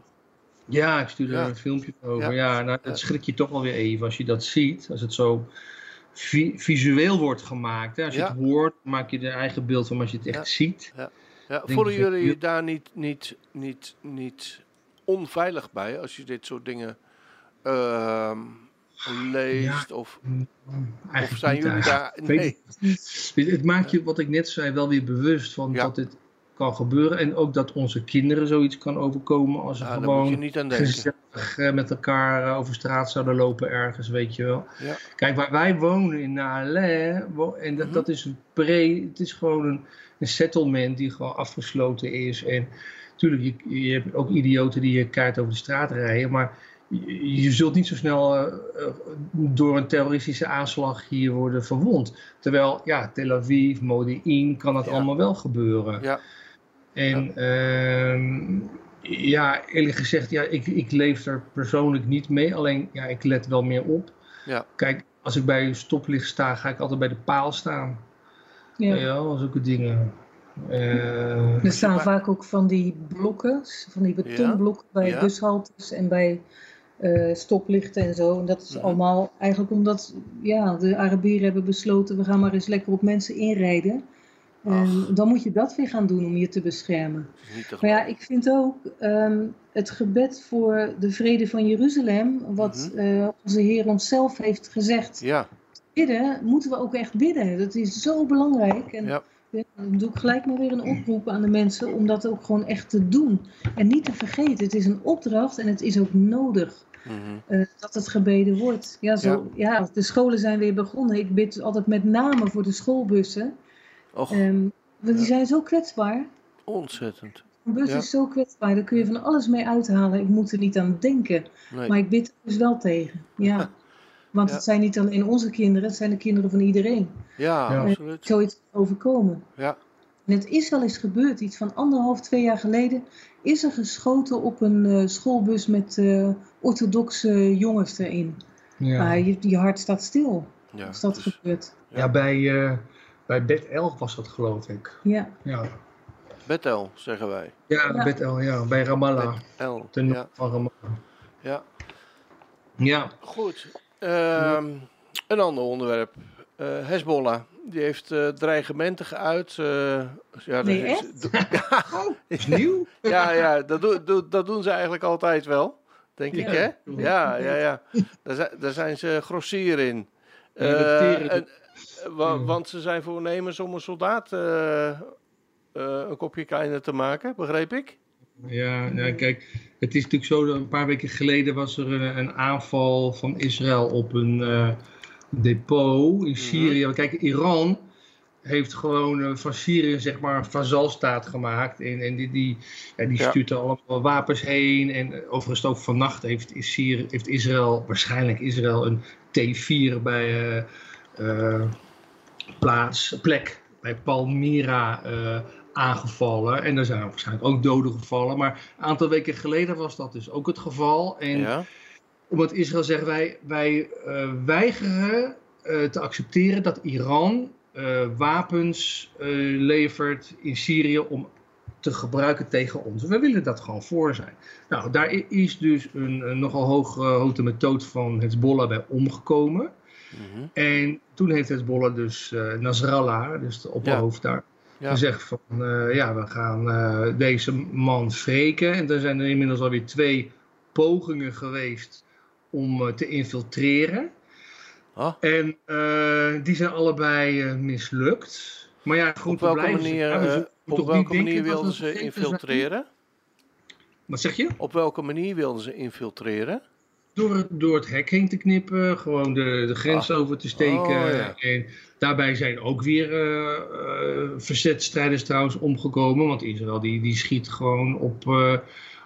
[SPEAKER 4] Ja, ik stuurde
[SPEAKER 2] Ja.
[SPEAKER 4] er een filmpje over.
[SPEAKER 2] Ja.
[SPEAKER 4] Ja, nou, dat schrik je toch wel weer even als je dat ziet. Als het zo vi- visueel wordt gemaakt. Hè. Als je
[SPEAKER 2] Ja.
[SPEAKER 4] het hoort, maak je er eigen beeld van. Maar als je het echt ziet,
[SPEAKER 2] Ja. Ja,
[SPEAKER 4] denk
[SPEAKER 2] voelen
[SPEAKER 4] dat
[SPEAKER 2] jullie
[SPEAKER 4] je-
[SPEAKER 2] je daar niet, niet, niet, niet onveilig bij als je dit soort dingen ehm, leest? Of,
[SPEAKER 4] Eigenlijk
[SPEAKER 2] of zijn jullie daar... Nee.
[SPEAKER 4] Weet Het maakt je, wat ik net zei, wel weer bewust van
[SPEAKER 2] Ja.
[SPEAKER 4] dat dit kan gebeuren. En ook dat onze kinderen zoiets kan overkomen als ze
[SPEAKER 2] Ja, je
[SPEAKER 4] gewoon
[SPEAKER 2] niet aan denken.
[SPEAKER 4] gezellig eh, met elkaar eh, over straat zouden lopen ergens, weet je wel.
[SPEAKER 2] Ja.
[SPEAKER 4] Kijk, waar wij wonen in wo- en dat,
[SPEAKER 2] Mhm.
[SPEAKER 4] dat is een pre, het is gewoon een, een settlement die gewoon afgesloten is. En natuurlijk, je, je hebt ook idioten die je kaart over de straat rijden, maar je, je zult niet zo snel eh, eh, door een terroristische aanslag hier worden verwond. Terwijl, ja, Tel Aviv, Modi'in, kan dat
[SPEAKER 2] Ja.
[SPEAKER 4] allemaal wel gebeuren.
[SPEAKER 2] Ja.
[SPEAKER 4] En ehm, ja, eerlijk gezegd, ja, ik, ik leef er persoonlijk niet mee. Alleen, ja, ik let wel meer op.
[SPEAKER 2] Ja.
[SPEAKER 4] Kijk, als ik bij een stoplicht sta, ga ik altijd bij de paal staan. Ja,
[SPEAKER 3] Ja.
[SPEAKER 4] zulke dingen. Eh,
[SPEAKER 3] Er staan vaak ook van die blokken, van die betonblokken bij
[SPEAKER 2] Ja.
[SPEAKER 3] bushaltes en bij eh, stoplichten en zo. En dat is
[SPEAKER 2] Mhm.
[SPEAKER 3] allemaal eigenlijk omdat ja, de Arabieren hebben besloten, we gaan maar eens lekker op mensen inrijden. En dan moet je dat weer gaan doen om je te beschermen.
[SPEAKER 2] Te
[SPEAKER 3] Maar ja, ik vind ook ehm, het gebed voor de vrede van Jeruzalem, wat
[SPEAKER 2] Mhm.
[SPEAKER 3] eh, onze Heer onszelf heeft gezegd,
[SPEAKER 2] Ja,
[SPEAKER 3] bidden, moeten we ook echt bidden. Dat is zo belangrijk. En
[SPEAKER 2] Ja.
[SPEAKER 3] Ja, dan doe ik gelijk maar weer een oproep aan de mensen om dat ook gewoon echt te doen. En niet te vergeten, het is een opdracht en het is ook nodig
[SPEAKER 2] mhm.
[SPEAKER 3] eh, dat het gebeden wordt. Ja, zo, ja. de scholen zijn weer begonnen. Ik bid altijd met name voor de schoolbussen.
[SPEAKER 2] Och,
[SPEAKER 3] Ehm, want die
[SPEAKER 2] Ja.
[SPEAKER 3] zijn zo kwetsbaar.
[SPEAKER 2] ontzettend.
[SPEAKER 3] Een bus is zo kwetsbaar, daar kun je van alles mee uithalen. Ik moet er niet aan denken.
[SPEAKER 2] Nee.
[SPEAKER 3] Maar ik bid er dus wel tegen. Ja. *laughs* Want
[SPEAKER 2] Ja.
[SPEAKER 3] het zijn niet alleen onze kinderen, het zijn de kinderen van iedereen.
[SPEAKER 2] Ja,
[SPEAKER 4] Ja.
[SPEAKER 2] absoluut.
[SPEAKER 3] Zoiets overkomen.
[SPEAKER 2] Ja,
[SPEAKER 3] En het is wel eens gebeurd, iets van anderhalf, twee jaar geleden, is er geschoten op een eh, schoolbus met eh, orthodoxe jongens erin.
[SPEAKER 4] ja.
[SPEAKER 3] Maar je, je hart staat stil
[SPEAKER 2] ja.
[SPEAKER 3] als dat
[SPEAKER 2] dus-
[SPEAKER 3] gebeurt.
[SPEAKER 4] ja, bij, eh, bij Bed 11 was dat geloof ik.
[SPEAKER 3] Ja,
[SPEAKER 4] Ja,
[SPEAKER 2] Betel, zeggen wij.
[SPEAKER 4] ja,
[SPEAKER 3] Ja.
[SPEAKER 4] Bed 11, ja, bij Ramallah.
[SPEAKER 2] Betel,
[SPEAKER 4] Ten noorden
[SPEAKER 2] ja.
[SPEAKER 4] van Ramallah.
[SPEAKER 2] ja.
[SPEAKER 4] Ja,
[SPEAKER 2] Goed. Ehm, een ander onderwerp. Eh Hezbollah. Die heeft eh, dreigementen geuit. eh, ja, dat
[SPEAKER 3] Nee,
[SPEAKER 2] is-
[SPEAKER 3] echt?
[SPEAKER 2] do- *laughs*
[SPEAKER 4] oh, *laughs* is nieuw.
[SPEAKER 2] ja, ja dat, dat doen ze eigenlijk altijd wel. Denk ik,
[SPEAKER 3] Ja.
[SPEAKER 2] hè? Ja, ja, ja. Daar zijn, daar zijn ze grossier in. Eh,
[SPEAKER 4] dat
[SPEAKER 2] en- wa-
[SPEAKER 4] Ja.
[SPEAKER 2] Want ze zijn voornemens om een soldaat eh, eh, een kopje kleiner te maken, begreep ik?
[SPEAKER 4] Ja, nou, kijk, het is natuurlijk zo dat een paar weken geleden was er een, een aanval van Israël op een eh, depot in Syrië. Kijk, Iran heeft gewoon eh, van Syrië zeg maar een vazalstaat gemaakt. En, en die, die, ja, die
[SPEAKER 2] Ja.
[SPEAKER 4] stuurt er allemaal wapens heen. En eh, overigens ook vannacht heeft, is Syrië, heeft Israël, waarschijnlijk Israël, een T4 bij eh, eh, plaats, plek bij Palmyra eh, aangevallen. En daar zijn waarschijnlijk ook doden gevallen. Maar een aantal weken geleden was dat dus ook het geval. En
[SPEAKER 2] Ja.
[SPEAKER 4] omdat Israël zegt wij, wij eh, weigeren eh, te accepteren dat Iran eh, wapens levert in Syrië om te gebruiken tegen ons. We willen dat gewoon voor zijn. Nou, daar is dus een, een nogal hoge methode van Hezbollah bij omgekomen.
[SPEAKER 2] Mhm.
[SPEAKER 4] En toen heeft Hezbollah dus Nasrallah, dus de opperhoofd daar,
[SPEAKER 2] Ja.
[SPEAKER 4] gezegd van eh, ja, we gaan eh, deze man wreken. En er zijn er inmiddels alweer twee pogingen geweest om eh, te infiltreren.
[SPEAKER 2] Ah,
[SPEAKER 4] En die zijn allebei mislukt. Maar ja, goed,
[SPEAKER 2] op welke
[SPEAKER 4] ze-
[SPEAKER 2] manier,
[SPEAKER 4] we
[SPEAKER 2] op welke manier wilden ze
[SPEAKER 4] zijn?
[SPEAKER 2] infiltreren?
[SPEAKER 4] Wat zeg je?
[SPEAKER 2] Op welke manier wilden ze infiltreren?
[SPEAKER 4] Door het, door het hek heen te knippen, gewoon de, de grens over te steken.
[SPEAKER 2] Oh, ja.
[SPEAKER 4] En daarbij zijn ook weer eh eh, verzetstrijders trouwens omgekomen. Want Israël die, die schiet gewoon op, eh,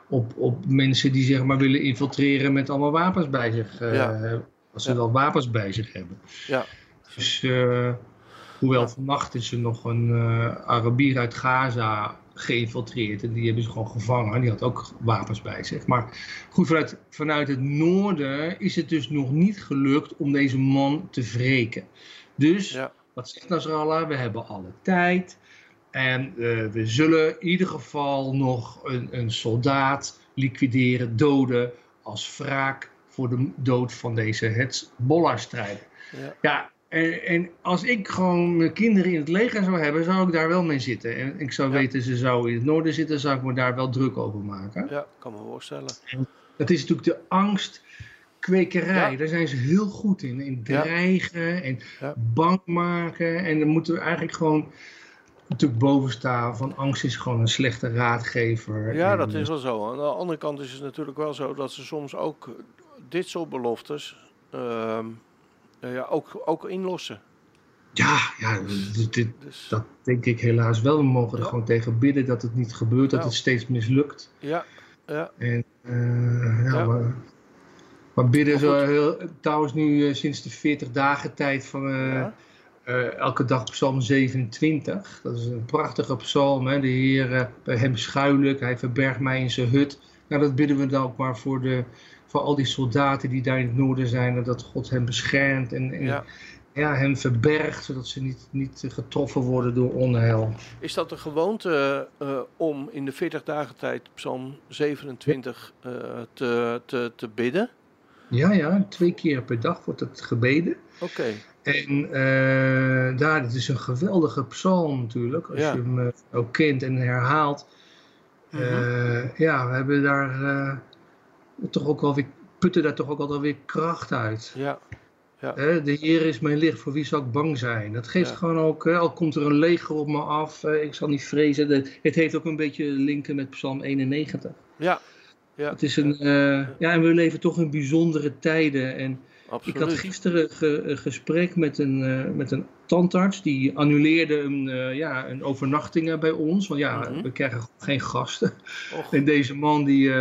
[SPEAKER 4] op, op mensen die zeg maar willen infiltreren met allemaal wapens bij zich.
[SPEAKER 2] Ja.
[SPEAKER 4] Als ze
[SPEAKER 2] Ja.
[SPEAKER 4] wel wapens bij zich hebben.
[SPEAKER 2] Ja.
[SPEAKER 4] Dus hoewel vannacht is er nog een Arabier uit Gaza geïnfiltreerd. En die hebben ze gewoon gevangen. Die had ook wapens bij zich. Maar goed, vanuit, vanuit het noorden is het dus nog niet gelukt om deze man te wreken. Dus,
[SPEAKER 2] Ja.
[SPEAKER 4] wat zegt Nasrallah? We hebben alle tijd. En eh, we zullen in ieder geval nog een, een soldaat liquideren, doden als wraak voor de dood van deze Hezbollah-strijder.
[SPEAKER 2] Ja.
[SPEAKER 4] Ja, En, en als ik gewoon mijn kinderen in het leger zou hebben, zou ik daar wel mee zitten. En ik zou
[SPEAKER 2] Ja.
[SPEAKER 4] weten, ze zou in het noorden zitten, zou ik me daar wel druk over maken.
[SPEAKER 2] Ja, kan me voorstellen.
[SPEAKER 4] Dat is natuurlijk de angstkwekerij.
[SPEAKER 2] Ja.
[SPEAKER 4] Daar zijn ze heel goed in. In dreigen en bang maken. En dan moeten we eigenlijk gewoon natuurlijk boven staan van angst is gewoon een slechte raadgever.
[SPEAKER 2] Ja,
[SPEAKER 4] En,
[SPEAKER 2] dat is wel zo. Aan de andere kant is het natuurlijk wel zo dat ze soms ook dit soort beloftes ehm, eh, ja, ook, ook inlossen.
[SPEAKER 4] Ja, ja dit, dit-
[SPEAKER 2] Dus
[SPEAKER 4] dat denk ik helaas wel. We mogen er
[SPEAKER 2] Ja.
[SPEAKER 4] gewoon tegen bidden dat het niet gebeurt, dat
[SPEAKER 2] Ja.
[SPEAKER 4] het steeds mislukt.
[SPEAKER 2] ja, ja,
[SPEAKER 4] En eh, ja, bidden
[SPEAKER 2] Maar
[SPEAKER 4] zo
[SPEAKER 2] goed.
[SPEAKER 4] heel, trouwens nu eh, sinds de 40 dagen tijd van eh, elke dag psalm 27. Dat is een prachtige psalm. Hè? De Heer, bij hem schuil ik, hij verbergt mij in zijn hut. Nou, dat bidden we dan ook maar voor, de, voor al die soldaten die daar in het noorden zijn. En dat God hen beschermt en, en
[SPEAKER 2] ja.
[SPEAKER 4] ja, hen verbergt, zodat ze niet, niet getroffen worden door onheil.
[SPEAKER 2] Is dat de gewoonte eh, om in de 40 dagen tijd Psalm 27 eh, te, te, te bidden?
[SPEAKER 4] Ja, ja, twee keer per dag wordt het gebeden.
[SPEAKER 2] Oké,
[SPEAKER 4] En eh daar, het is een geweldige psalm natuurlijk, als
[SPEAKER 2] Ja.
[SPEAKER 4] je hem ook kent en herhaalt.
[SPEAKER 2] Mhm.
[SPEAKER 4] Ja, we hebben daar toch ook alweer, putten daar toch ook altijd weer kracht uit.
[SPEAKER 2] ja,
[SPEAKER 4] Hè, de Heer is mijn licht, voor wie zou ik bang zijn? Dat geeft
[SPEAKER 2] Ja.
[SPEAKER 4] gewoon ook, al komt er een leger op me af, ik zal niet vrezen. De- het heeft ook een beetje linken met Psalm 91.
[SPEAKER 2] ja, ja,
[SPEAKER 4] Het is een, eh, ja, en we leven toch in bijzondere tijden. En
[SPEAKER 2] absoluut.
[SPEAKER 4] ik had gisteren ge- een gesprek met een, eh, met een tandarts. Die annuleerde een, eh, ja, een overnachting bij ons. Want ja,
[SPEAKER 2] Mhm.
[SPEAKER 4] we krijgen geen gasten.
[SPEAKER 2] Och,
[SPEAKER 4] En deze man die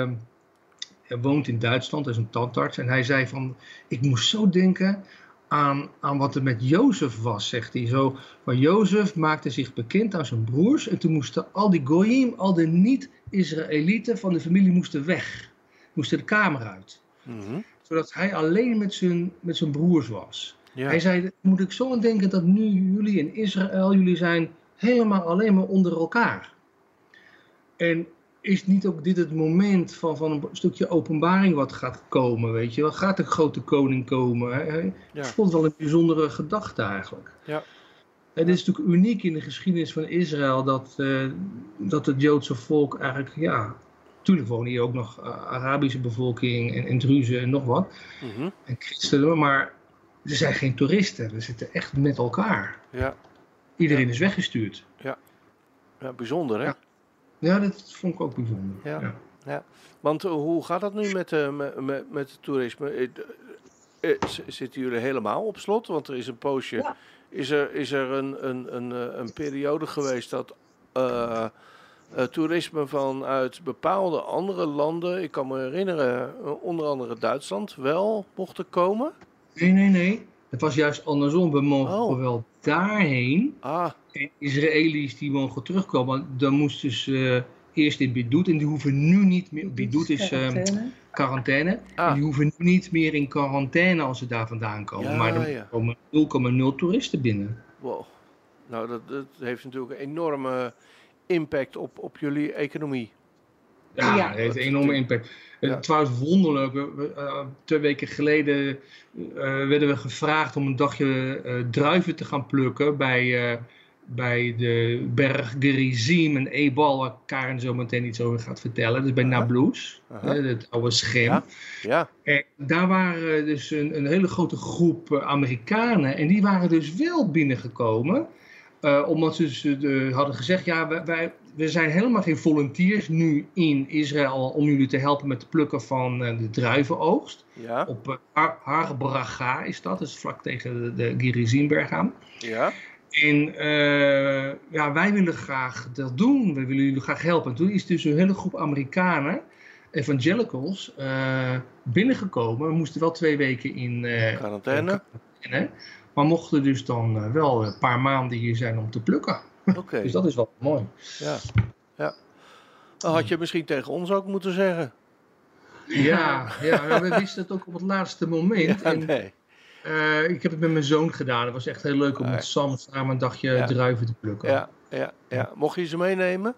[SPEAKER 4] hij woont in Duitsland, is een tandarts. En hij zei van, ik moest zo denken aan, aan wat er met Jozef was, zegt hij. Zo, van Jozef maakte zich bekend aan zijn broers. En toen moesten al die goyim, al de niet-Israëlieten van de familie moesten weg. Moesten de kamer uit.
[SPEAKER 2] mhm,
[SPEAKER 4] Zodat hij alleen met zijn, met zijn broers was.
[SPEAKER 2] ja,
[SPEAKER 4] Hij zei, moet ik zo aan denken dat nu jullie in Israël, jullie zijn helemaal alleen maar onder elkaar. En is niet ook dit het moment van, van een stukje openbaring wat gaat komen, weet je? Wat gaat de grote koning komen? hè?
[SPEAKER 2] ja,
[SPEAKER 4] Ik vond het wel een bijzondere gedachte eigenlijk.
[SPEAKER 2] Ja.
[SPEAKER 4] Het is natuurlijk uniek in de geschiedenis van Israël dat, eh, dat het Joodse volk eigenlijk, ja, natuurlijk wonen hier ook nog eh, Arabische bevolking en, en Druzen en nog wat
[SPEAKER 2] mhm,
[SPEAKER 4] en christenen, maar er zijn geen toeristen. We zitten echt met elkaar.
[SPEAKER 2] ja,
[SPEAKER 4] Iedereen is weggestuurd.
[SPEAKER 2] ja, bijzonder hè?
[SPEAKER 4] Ja. Ja, dat vond ik ook bijzonder.
[SPEAKER 2] Ja. Want eh, hoe gaat dat nu met, eh, met, met, met het toerisme? Eh, zitten jullie helemaal op slot? Want er is een poosje.
[SPEAKER 3] Ja.
[SPEAKER 2] Is er, is er een, een, een, eh, een periode geweest dat eh, eh, toerisme vanuit bepaalde andere landen, ik kan me herinneren, onder andere Duitsland, wel mochten komen?
[SPEAKER 4] Nee, nee, nee. Het was juist andersom. We mogen
[SPEAKER 2] Oh.
[SPEAKER 4] wel daarheen.
[SPEAKER 2] Ah,
[SPEAKER 4] En Israëli's die mogen terugkomen. Dan moesten ze eh, eerst in Bidut. En die hoeven nu niet meer. Bidut is eh,
[SPEAKER 3] Quarantaine.
[SPEAKER 4] quarantaine.
[SPEAKER 2] Ah.
[SPEAKER 4] En die hoeven nu niet meer in quarantaine als ze daar vandaan komen.
[SPEAKER 2] Ja,
[SPEAKER 4] maar er
[SPEAKER 2] ja.
[SPEAKER 4] komen 0,0 toeristen binnen.
[SPEAKER 2] wow. Nou, dat, dat heeft natuurlijk een enorme impact op, op jullie economie.
[SPEAKER 4] Ja,
[SPEAKER 3] Ja.
[SPEAKER 4] het heeft een enorme impact.
[SPEAKER 2] Ja.
[SPEAKER 4] Het Trouwens, wonderlijk. we- we, eh, twee weken geleden eh, werden we gevraagd om een dagje eh, druiven te gaan plukken bij, eh, bij de berg Gerizim en Ebal, waar Karen zo meteen iets over gaat vertellen. Dus bij. Nablus, hè, het oude schim.
[SPEAKER 2] Ja. Ja,
[SPEAKER 4] En daar waren dus een, een hele grote groep eh, Amerikanen en die waren dus wel binnengekomen. eh, omdat ze dus, eh, hadden gezegd, ja, wij, wij, we zijn helemaal geen volunteers nu in Israël om jullie te helpen met het plukken van eh, de druivenoogst.
[SPEAKER 2] ja,
[SPEAKER 4] Op uh, Har Har Bracha is dat, dus vlak tegen de, de aan.
[SPEAKER 2] ja.
[SPEAKER 4] En eh, ja, wij willen graag dat doen. We willen jullie graag helpen. En toen is dus een hele groep Amerikanen, evangelicals, eh, binnengekomen. We moesten wel twee weken in eh,
[SPEAKER 2] Quarantaine.
[SPEAKER 4] quarantaine, Maar mochten dus dan eh, wel een paar maanden hier zijn om te plukken.
[SPEAKER 2] Oké,
[SPEAKER 4] Dus dat is wel mooi.
[SPEAKER 2] ja. ja. Dat had je misschien tegen ons ook moeten zeggen.
[SPEAKER 4] Ja, ja, we wisten het ook op het laatste moment.
[SPEAKER 2] Ja,
[SPEAKER 4] en,
[SPEAKER 2] nee.
[SPEAKER 4] eh, ik heb het met mijn zoon gedaan. Het was echt heel leuk om
[SPEAKER 2] Ah,
[SPEAKER 4] met Sam samen een dagje
[SPEAKER 2] ja.
[SPEAKER 4] druiven te plukken.
[SPEAKER 2] Ja, ja, ja. Mocht je ze meenemen?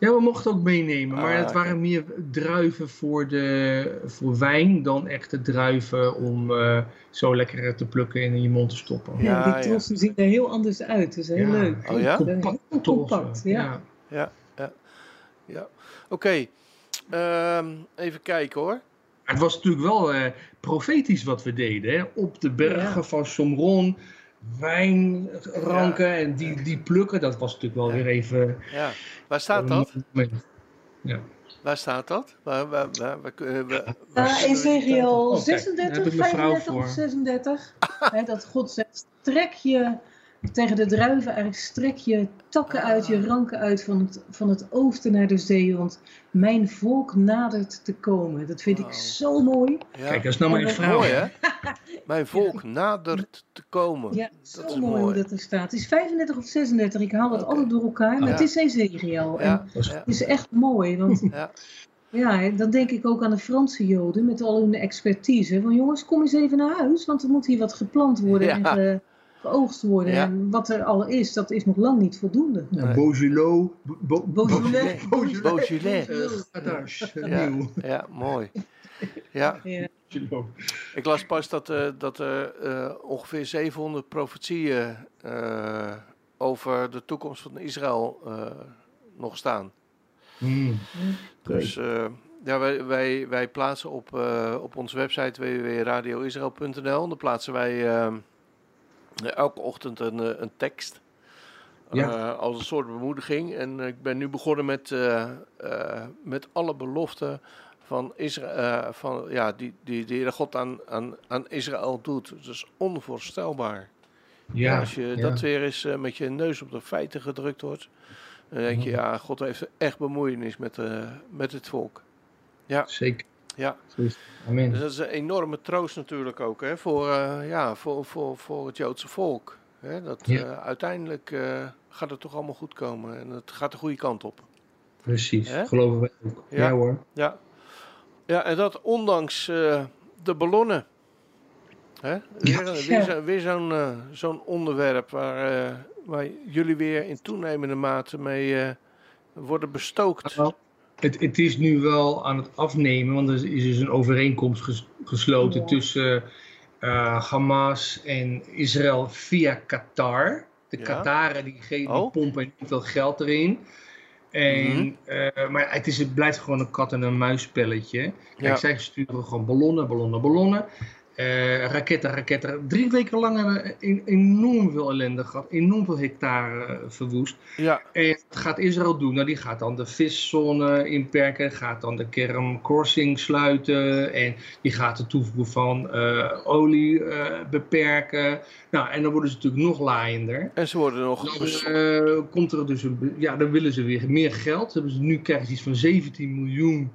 [SPEAKER 4] Ja, we mochten ook meenemen, maar
[SPEAKER 2] Ah,
[SPEAKER 4] het waren meer druiven voor, de, voor wijn dan echte druiven om eh, zo lekker te plukken en in je mond te stoppen.
[SPEAKER 2] Ja,
[SPEAKER 3] Ja,
[SPEAKER 2] ja.
[SPEAKER 3] die trossen zien er heel anders uit. Dat is heel
[SPEAKER 4] Ja,
[SPEAKER 3] leuk.
[SPEAKER 2] Oh ja?
[SPEAKER 4] Compact,
[SPEAKER 3] Heel compact, ja.
[SPEAKER 2] Ja. Oké. Ehm, even kijken hoor.
[SPEAKER 4] Het was natuurlijk wel eh, profetisch wat we deden. Hè? Op de bergen
[SPEAKER 3] Ja.
[SPEAKER 4] van Somron, wijnranken en die, die plukken. Dat was natuurlijk wel
[SPEAKER 2] Ja.
[SPEAKER 4] weer even...
[SPEAKER 2] Ja. Waar staat
[SPEAKER 4] een
[SPEAKER 2] dat?
[SPEAKER 4] moment. Ja.
[SPEAKER 2] Waar staat dat? Waar, waar, waar, waar, eh, waar-
[SPEAKER 3] Uh,
[SPEAKER 2] waar-
[SPEAKER 3] Ezekiel
[SPEAKER 4] Oh, kijk, daar
[SPEAKER 3] 36,
[SPEAKER 4] heb ik mijn vrouw
[SPEAKER 3] 35 of
[SPEAKER 4] voor.
[SPEAKER 3] 36. *laughs* Hè, dat God zegt, trek je tegen de druiven eigenlijk, strek je takken uit, je ranken uit van het, van het oosten naar de zee. Want mijn volk nadert te komen. Dat vind ik zo mooi.
[SPEAKER 2] Ja.
[SPEAKER 4] Kijk, dat is nou mijn
[SPEAKER 3] Ja,
[SPEAKER 4] vrouw.
[SPEAKER 2] Mooi hè? *laughs* Mijn volk nadert te komen.
[SPEAKER 3] Ja,
[SPEAKER 2] dat
[SPEAKER 3] zo
[SPEAKER 2] is
[SPEAKER 3] mooi, dat er staat. Het is 35 of 36, ik haal het
[SPEAKER 2] Oké.
[SPEAKER 3] altijd door elkaar. Maar
[SPEAKER 2] Ja.
[SPEAKER 3] het is Ezekiel. En
[SPEAKER 2] Ja, ja,
[SPEAKER 3] het is echt mooi, want *laughs*
[SPEAKER 2] ja.
[SPEAKER 3] Dan denk ik ook aan de Franse Joden met al hun expertise. Van jongens, kom eens even naar huis, want er moet hier wat geplant worden
[SPEAKER 2] Ja.
[SPEAKER 3] en ge- geoogst worden.
[SPEAKER 2] Ja.
[SPEAKER 3] En wat er al is, dat is nog lang niet voldoende.
[SPEAKER 4] Ja,
[SPEAKER 2] Nee.
[SPEAKER 4] Beaujolais. Bo-
[SPEAKER 3] Beaujolais.
[SPEAKER 4] Beaujolais.
[SPEAKER 2] Beaujolais.
[SPEAKER 4] Eh, Grenache,
[SPEAKER 2] Ja. ja, mooi. Ja,
[SPEAKER 3] Ja.
[SPEAKER 4] Beaujolais.
[SPEAKER 2] ik las pas dat, eh, dat er eh, ongeveer 700 profetieën eh, over de toekomst van Israël eh, nog staan.
[SPEAKER 4] Hmm.
[SPEAKER 2] Dus eh, ja, wij, wij, wij plaatsen op, eh, op onze website www.radioisrael.nl. Dan plaatsen wij eh, elke ochtend een, eh, een tekst.
[SPEAKER 4] Ja.
[SPEAKER 2] Eh, als een soort bemoediging. En ik ben nu begonnen met, eh, eh, met alle beloften van Israël, van, ja, die, die de Heere God aan, aan, aan Israël doet. Dat is onvoorstelbaar.
[SPEAKER 4] Ja,
[SPEAKER 2] als je
[SPEAKER 4] ja.
[SPEAKER 2] dat weer eens eh, met je neus op de feiten gedrukt wordt, dan denk je, ja, God heeft echt bemoeienis met, eh, met het volk.
[SPEAKER 4] Zeker.
[SPEAKER 2] Ja.
[SPEAKER 4] Amen.
[SPEAKER 2] dus dat is een enorme troost natuurlijk ook hè, voor, eh, ja, voor, voor, voor het Joodse volk. Hè, dat,
[SPEAKER 4] Ja.
[SPEAKER 2] eh, uiteindelijk eh, gaat het toch allemaal goed komen en het gaat de goede kant op.
[SPEAKER 4] Precies,
[SPEAKER 2] Hè?
[SPEAKER 4] geloven wij ook.
[SPEAKER 2] Ja.
[SPEAKER 4] Ja, hoor.
[SPEAKER 2] Ja, ja en dat ondanks de ballonnen. Hè? Weer,
[SPEAKER 3] Ja.
[SPEAKER 2] weer, zo- weer zo'n zo'n onderwerp waar, waar jullie weer in toenemende mate mee worden bestookt.
[SPEAKER 4] Het, het is nu wel aan het afnemen, want er is dus een overeenkomst ges- gesloten
[SPEAKER 3] Ja.
[SPEAKER 4] tussen eh, Hamas en Israël via Qatar. De
[SPEAKER 2] Ja.
[SPEAKER 4] Qataren die, ge- die
[SPEAKER 2] Oh.
[SPEAKER 4] pompen niet veel geld erin. En,
[SPEAKER 2] Mhm.
[SPEAKER 4] eh, maar het, is, het blijft gewoon een kat en een muisspelletje. Kijk,
[SPEAKER 2] Ja.
[SPEAKER 4] zij sturen gewoon ballonnen, ballonnen, ballonnen. Eh, raketten, raketten. Drie weken lang hebben we een- enorm veel ellende gehad. Enorm veel hectare eh, verwoest.
[SPEAKER 2] Ja,
[SPEAKER 4] En wat gaat Israël doen? Nou, die gaat dan de viszone inperken, gaat dan de Kerem Crossing sluiten en die gaat de toevoer van eh, olie beperken. Nou, en dan worden ze natuurlijk nog laaiender.
[SPEAKER 2] en ze worden nog
[SPEAKER 4] Dan komt er dus een, ja, dan willen ze weer meer geld. Hebben ze, nu krijgen ze iets van 17 miljoen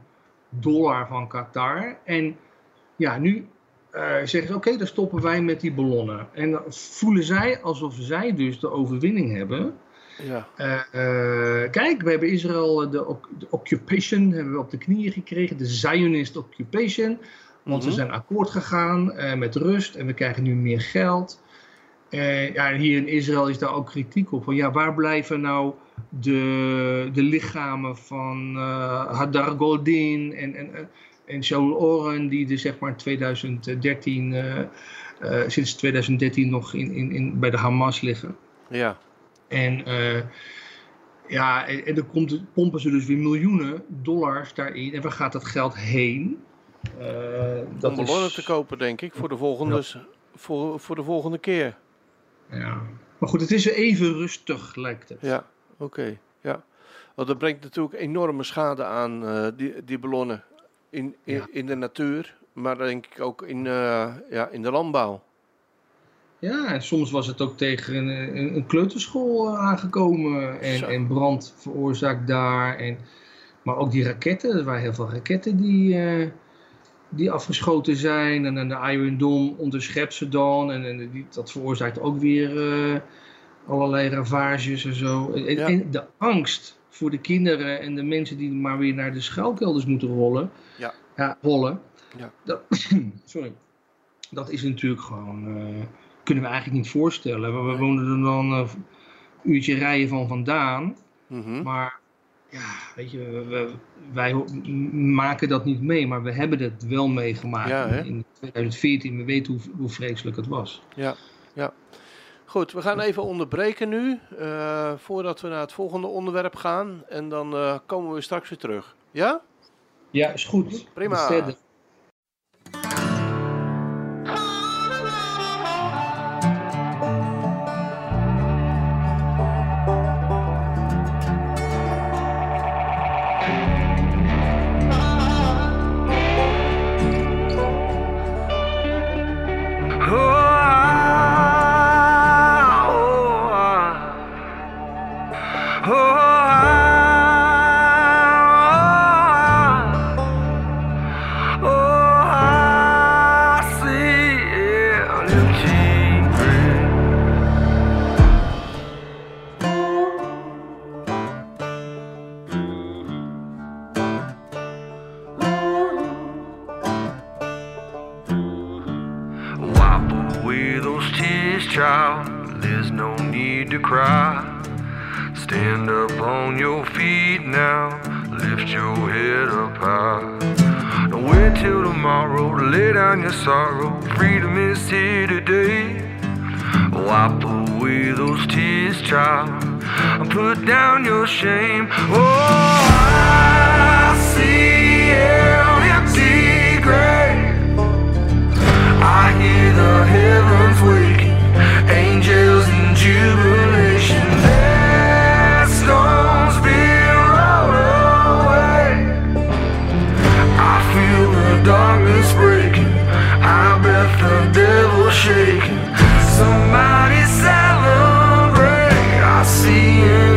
[SPEAKER 4] dollar van Qatar. En ja, nu zeggen ze: oké, dan stoppen wij met die ballonnen. En dan voelen zij alsof zij dus de overwinning hebben.
[SPEAKER 2] ja.
[SPEAKER 4] Eh, eh, kijk, we hebben Israël eh, de, oc- de occupation hebben we op de knieën gekregen, de Zionist occupation. Want
[SPEAKER 2] Mhm.
[SPEAKER 4] we zijn akkoord gegaan eh, met rust en we krijgen nu meer geld. Eh, ja, en hier in Israël is daar ook kritiek op. Van, ja, waar blijven nou de, de lichamen van eh, Hadar Goldin en, en, en- Shaul Oren, die er zeg maar in 2013, eh, eh, sinds 2013 nog in, in, in, bij de Hamas liggen.
[SPEAKER 2] ja.
[SPEAKER 4] En eh, ja, en, en dan komt, pompen ze dus weer miljoenen dollars daarin. En waar gaat dat geld heen? Dat
[SPEAKER 2] Om ballonnen
[SPEAKER 4] is-
[SPEAKER 2] te kopen, denk ik, voor de volgende, voor, voor de volgende keer.
[SPEAKER 4] Ja. Maar goed, het is even rustig, lijkt het.
[SPEAKER 2] Ja, oké. Ja. Want dat brengt natuurlijk enorme schade aan, die, die ballonnen. In, in,
[SPEAKER 4] Ja.
[SPEAKER 2] in de natuur, maar denk ik ook in, eh, ja, in de landbouw.
[SPEAKER 4] Ja, en soms was het ook tegen een, een, een kleuterschool eh, aangekomen en,
[SPEAKER 2] Zo.
[SPEAKER 4] en brand veroorzaakt daar. En, maar ook die raketten, er waren heel veel raketten die, eh, die afgeschoten zijn. En dan de Iron Dome onderschept ze dan. En, en die, dat veroorzaakt ook weer allerlei ravages en zo. En, en-
[SPEAKER 2] Ja.
[SPEAKER 4] en de angst voor de kinderen en de mensen die maar weer naar de schuilkelders moeten rollen.
[SPEAKER 2] Ja.
[SPEAKER 4] Ja, rollen.
[SPEAKER 2] Ja.
[SPEAKER 4] Dat, *clears throat* sorry. Dat is natuurlijk gewoon... eh, kunnen we eigenlijk niet voorstellen. We, we wonen er dan eh, een uurtje rijden van vandaan.
[SPEAKER 2] Mhm.
[SPEAKER 4] Maar ja, weet je, we, wij maken dat niet mee, maar we hebben het wel meegemaakt in 2014. We weten hoe, hoe vreselijk het was.
[SPEAKER 5] Ja, ja. Goed, we gaan even onderbreken nu, uh, voordat we naar het volgende onderwerp gaan. En dan uh, komen we straks weer terug. Ja?
[SPEAKER 4] Ja, is goed.
[SPEAKER 5] Prima. cry. Stand up on your feet now, lift your head up high. Don't wait till tomorrow to lay down your sorrow. Freedom is here today. Wipe away those tears, child, and put down your shame. Oh, I see an empty grave. I hear the heavens waking, angels in jubilee. felt the devil shaking. Somebody celebrate. I see you.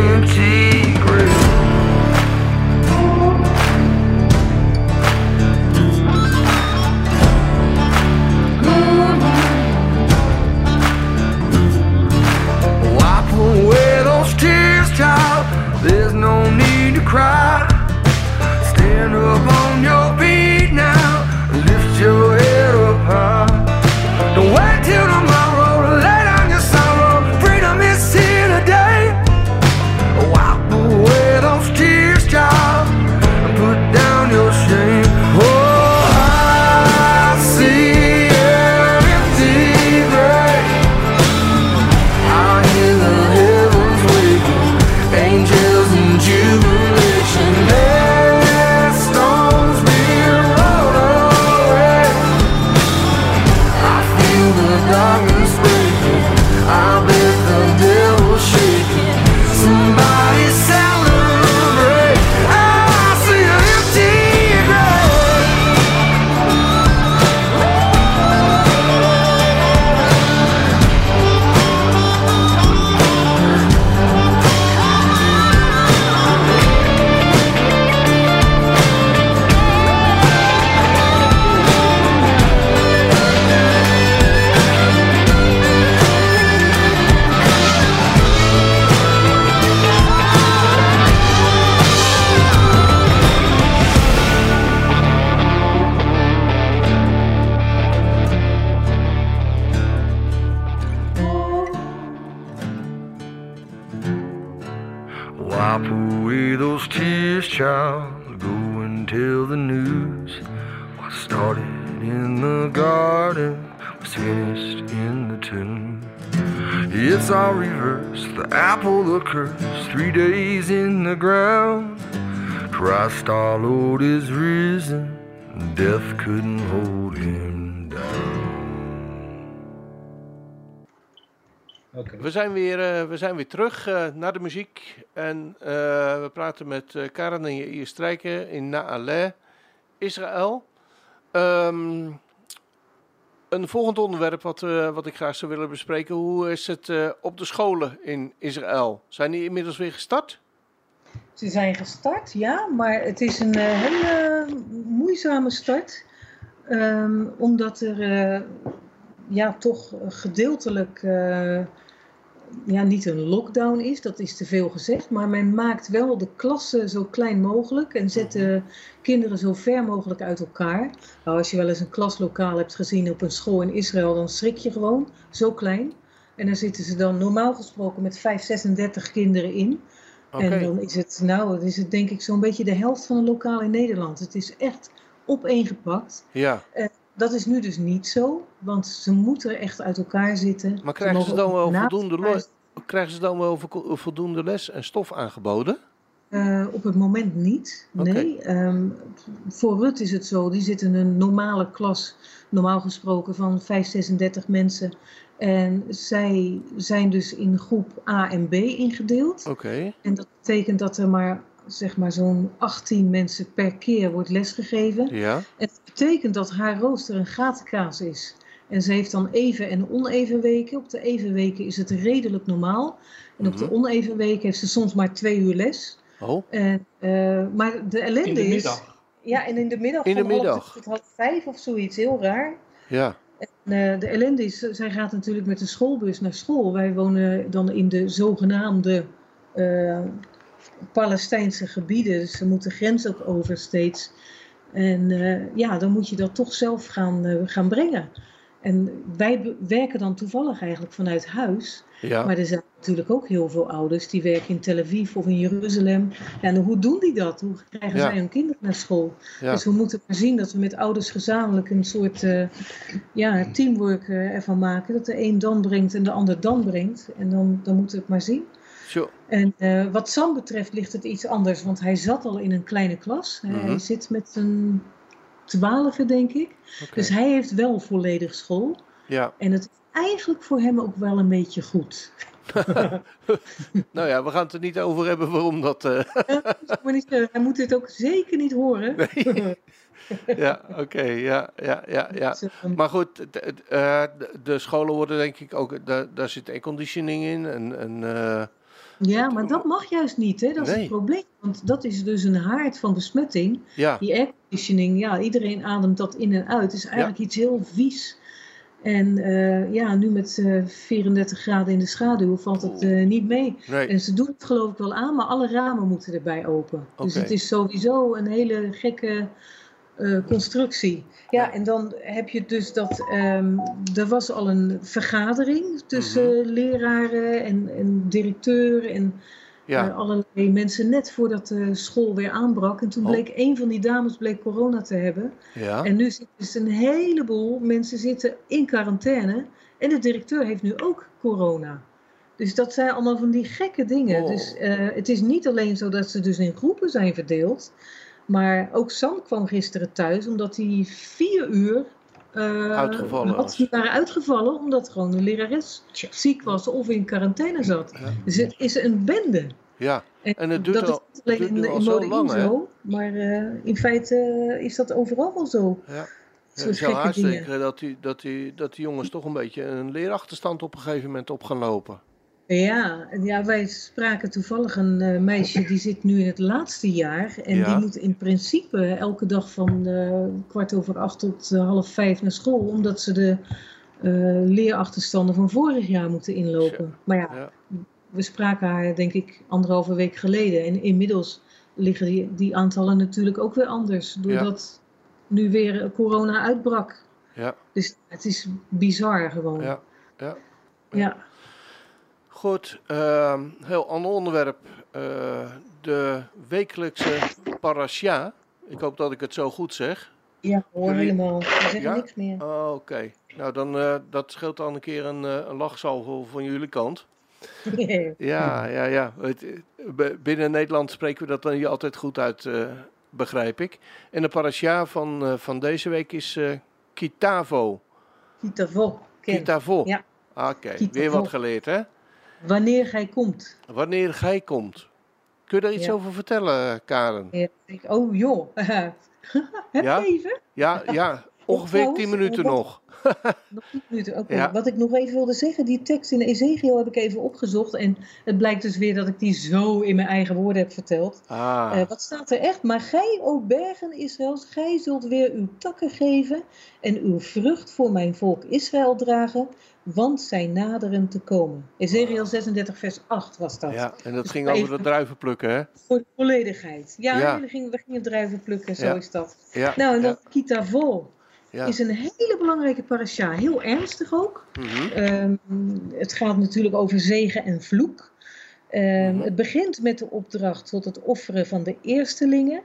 [SPEAKER 5] We, zijn weer, uh, we zijn weer terug uh, naar de muziek. En uh, we praten met Karen en Jair Strijken in Naale, Israël. Um, een volgend onderwerp wat, wat ik graag zou willen bespreken. Hoe is het op de scholen in Israël? Zijn die inmiddels weer gestart?
[SPEAKER 3] Ze zijn gestart, ja, maar het is een hele moeizame start. Um, omdat er ja, toch gedeeltelijk ja, niet een lockdown is, dat is te veel gezegd, maar men maakt wel de klassen zo klein mogelijk en zet de kinderen zo ver mogelijk uit elkaar. Nou, als je wel eens een klaslokaal hebt gezien op een school in Israël, dan schrik je gewoon, zo klein. En dan zitten ze dan normaal gesproken met 5, 36 kinderen in. En dan is het, nou, dan is het denk ik zo'n beetje de helft van een lokaal in Nederland. Het is echt opeengepakt.
[SPEAKER 2] Ja,
[SPEAKER 3] Dat is nu dus niet zo, want ze moeten echt uit elkaar zitten.
[SPEAKER 2] maar krijgen ze dan wel voldoende, lo- krijgen ze dan wel vo- voldoende les en stof aangeboden?
[SPEAKER 3] Eh, op het moment niet. Nee. Ehm, voor Rut is het zo, die zit in een normale klas, normaal gesproken van 5, 36 mensen. En zij zijn dus in groep A en B ingedeeld.
[SPEAKER 2] Oké,
[SPEAKER 3] En dat betekent dat er maar, zeg maar zo'n 18 mensen per keer wordt lesgegeven.
[SPEAKER 2] ja.
[SPEAKER 3] En het betekent dat haar rooster een gatenkaas is. En ze heeft dan even en oneven weken. Op de even weken is het redelijk normaal. En op de
[SPEAKER 2] Mhm.
[SPEAKER 3] oneven weken heeft ze soms maar twee uur les.
[SPEAKER 2] Oh,
[SPEAKER 3] En, eh, maar de ellende
[SPEAKER 4] In de
[SPEAKER 3] is...
[SPEAKER 4] middag.
[SPEAKER 3] Ja, en in de middag
[SPEAKER 2] In de
[SPEAKER 3] van
[SPEAKER 2] middag.
[SPEAKER 3] tot half vijf of zoiets. Heel raar.
[SPEAKER 2] ja.
[SPEAKER 3] En, eh, de ellende is, zij gaat natuurlijk met de schoolbus naar school. Wij wonen dan in de zogenaamde eh, Palestijnse gebieden. Dus ze moeten de grens ook over steeds. En eh, ja, dan moet je dat toch zelf gaan, eh, gaan brengen. En wij werken dan toevallig eigenlijk vanuit huis.
[SPEAKER 2] Ja,
[SPEAKER 3] Maar er zijn natuurlijk ook heel veel ouders die werken in Tel Aviv of in Jeruzalem. En hoe doen die dat? Hoe krijgen
[SPEAKER 2] Ja.
[SPEAKER 3] zij hun kinderen naar school?
[SPEAKER 2] ja.
[SPEAKER 3] Dus we moeten maar zien dat we met ouders gezamenlijk een soort eh, ja, teamwork ervan maken. Dat de een dan brengt en de ander dan brengt. En dan, dan moeten we het maar zien.
[SPEAKER 2] Zo.
[SPEAKER 3] En eh, wat Sam betreft ligt het iets anders, want hij zat al in een kleine klas. Hij-
[SPEAKER 2] Mhm.
[SPEAKER 3] Hij zit met een twaalfde, denk ik. Dus hij heeft wel volledig school.
[SPEAKER 2] Ja,
[SPEAKER 3] En het is eigenlijk voor hem ook wel een beetje goed. *laughs*
[SPEAKER 2] nou ja, we gaan het er niet over hebben waarom dat... eh,
[SPEAKER 3] hij moet dit ook zeker niet horen. *laughs*
[SPEAKER 2] ja, oké, ja, ja, ja, ja.
[SPEAKER 3] Dus, eh,
[SPEAKER 2] Maar goed, eh, de, de scholen worden denk ik ook... Daar, daar zit airconditioning in en... en
[SPEAKER 3] Ja, maar dat mag juist niet, hè? Dat is
[SPEAKER 2] Nee.
[SPEAKER 3] het probleem. Want dat is dus een haard van besmetting.
[SPEAKER 2] ja,
[SPEAKER 3] Die airconditioning, ja, iedereen ademt dat in en uit. Het is eigenlijk iets heel vies. En eh, ja, nu met eh 34 graden in de schaduw valt het eh, niet mee.
[SPEAKER 2] nee.
[SPEAKER 3] En ze doen het geloof ik wel aan, maar alle ramen moeten erbij open. Dus het is sowieso een hele gekke eh, constructie. Ja, en dan heb je dus dat ehm, er was al een vergadering tussen
[SPEAKER 2] Mhm.
[SPEAKER 3] leraren en, en directeur en eh, allerlei mensen net voordat de school weer aanbrak. En toen
[SPEAKER 2] Oh.
[SPEAKER 3] bleek een van die dames bleek corona te hebben.
[SPEAKER 2] ja.
[SPEAKER 3] En nu zitten dus een heleboel mensen zitten in quarantaine. En de directeur heeft nu ook corona. Dus dat zijn allemaal van die gekke dingen.
[SPEAKER 2] Oh.
[SPEAKER 3] Dus eh, het is niet alleen zo dat ze dus in groepen zijn verdeeld. Maar ook Sam kwam gisteren thuis omdat hij vier uur... eh,
[SPEAKER 2] Uitgevallen
[SPEAKER 3] had. Die waren uitgevallen omdat gewoon de lerares
[SPEAKER 4] Tja.
[SPEAKER 3] ziek was of in quarantaine zat.
[SPEAKER 2] Ja.
[SPEAKER 3] Dus het is een bende.
[SPEAKER 2] ja. En het duurt
[SPEAKER 3] dat
[SPEAKER 2] al-
[SPEAKER 3] is niet alleen in,
[SPEAKER 2] nu al
[SPEAKER 3] in
[SPEAKER 2] zo
[SPEAKER 3] mode
[SPEAKER 2] lang,
[SPEAKER 3] zo, maar eh, in feite eh, is dat overal wel zo.
[SPEAKER 2] Ja. Ja, het zou haast dat die, dat, die, dat die jongens toch een beetje een leerachterstand op een gegeven moment op gaan lopen.
[SPEAKER 3] Ja, ja, wij spraken toevallig een eh, meisje die zit nu in het laatste jaar. En
[SPEAKER 2] Ja.
[SPEAKER 3] die moet in principe elke dag van eh, kwart over acht tot eh, half vijf naar school. Omdat ze de leerachterstanden van vorig jaar moeten inlopen. Maar ja,
[SPEAKER 2] Ja.
[SPEAKER 3] we spraken haar denk ik anderhalve week geleden. En inmiddels liggen die, die aantallen natuurlijk ook weer anders. Doordat nu weer corona uitbrak.
[SPEAKER 2] Ja,
[SPEAKER 3] Dus het is bizar gewoon.
[SPEAKER 2] ja, ja. Goed, ehm, heel ander onderwerp. Eh, de wekelijkse parasha. Ik hoop dat ik het zo goed zeg.
[SPEAKER 3] Ja, hoor helemaal. We zeggen
[SPEAKER 2] Ja?
[SPEAKER 3] niks meer.
[SPEAKER 2] Oh, Oké, nou dan uh, dat scheelt dan een keer een, uh, een lachsalvo van jullie kant. *laughs* Ja, ja, ja. Het, binnen Nederland spreken we dat dan niet altijd goed uit, begrijp ik. En de parasha van, van deze week is Kitavo.
[SPEAKER 3] Kitavo.
[SPEAKER 2] Kitavo.
[SPEAKER 3] Ja.
[SPEAKER 2] Oké, okay. weer wat geleerd hè?
[SPEAKER 3] Wanneer gij komt.
[SPEAKER 2] Wanneer gij komt. Kun je daar iets
[SPEAKER 3] Ja.
[SPEAKER 2] over vertellen, Karen?
[SPEAKER 3] Ja, ik, oh joh. *laughs* Heb
[SPEAKER 2] Ja?
[SPEAKER 3] even?
[SPEAKER 2] Ja, *laughs* ja. ongeveer 10 minuten
[SPEAKER 3] wat-
[SPEAKER 2] nog.
[SPEAKER 3] Nog *laughs* 10 minuten. Oké.
[SPEAKER 2] Ja.
[SPEAKER 3] Wat ik nog even wilde zeggen, die tekst in Ezekiel heb ik even opgezocht. En het blijkt dus weer dat ik die zo in mijn eigen woorden heb verteld.
[SPEAKER 2] Ah,
[SPEAKER 3] Eh, wat staat er echt? Maar gij, o bergen Israëls, gij zult weer uw takken geven en uw vrucht voor mijn volk Israël dragen, want zij naderen te komen. Ezekiel 36 vers 8 was dat.
[SPEAKER 2] ja, en dat
[SPEAKER 3] dus
[SPEAKER 2] ging over de druiven plukken, hè?
[SPEAKER 3] Voor de volledigheid. Ja,
[SPEAKER 2] Ja.
[SPEAKER 3] We, gingen, we gingen druiven plukken, zo
[SPEAKER 2] Ja.
[SPEAKER 3] is dat.
[SPEAKER 2] Ja,
[SPEAKER 3] Nou, en dat Kitavo
[SPEAKER 2] ja.
[SPEAKER 3] is een hele belangrijke parasha. Heel ernstig ook.
[SPEAKER 2] Mhm.
[SPEAKER 3] Ehm, het gaat natuurlijk over zegen en vloek. Ehm,
[SPEAKER 2] Mhm.
[SPEAKER 3] Het begint met de opdracht tot het offeren van de eerstelingen.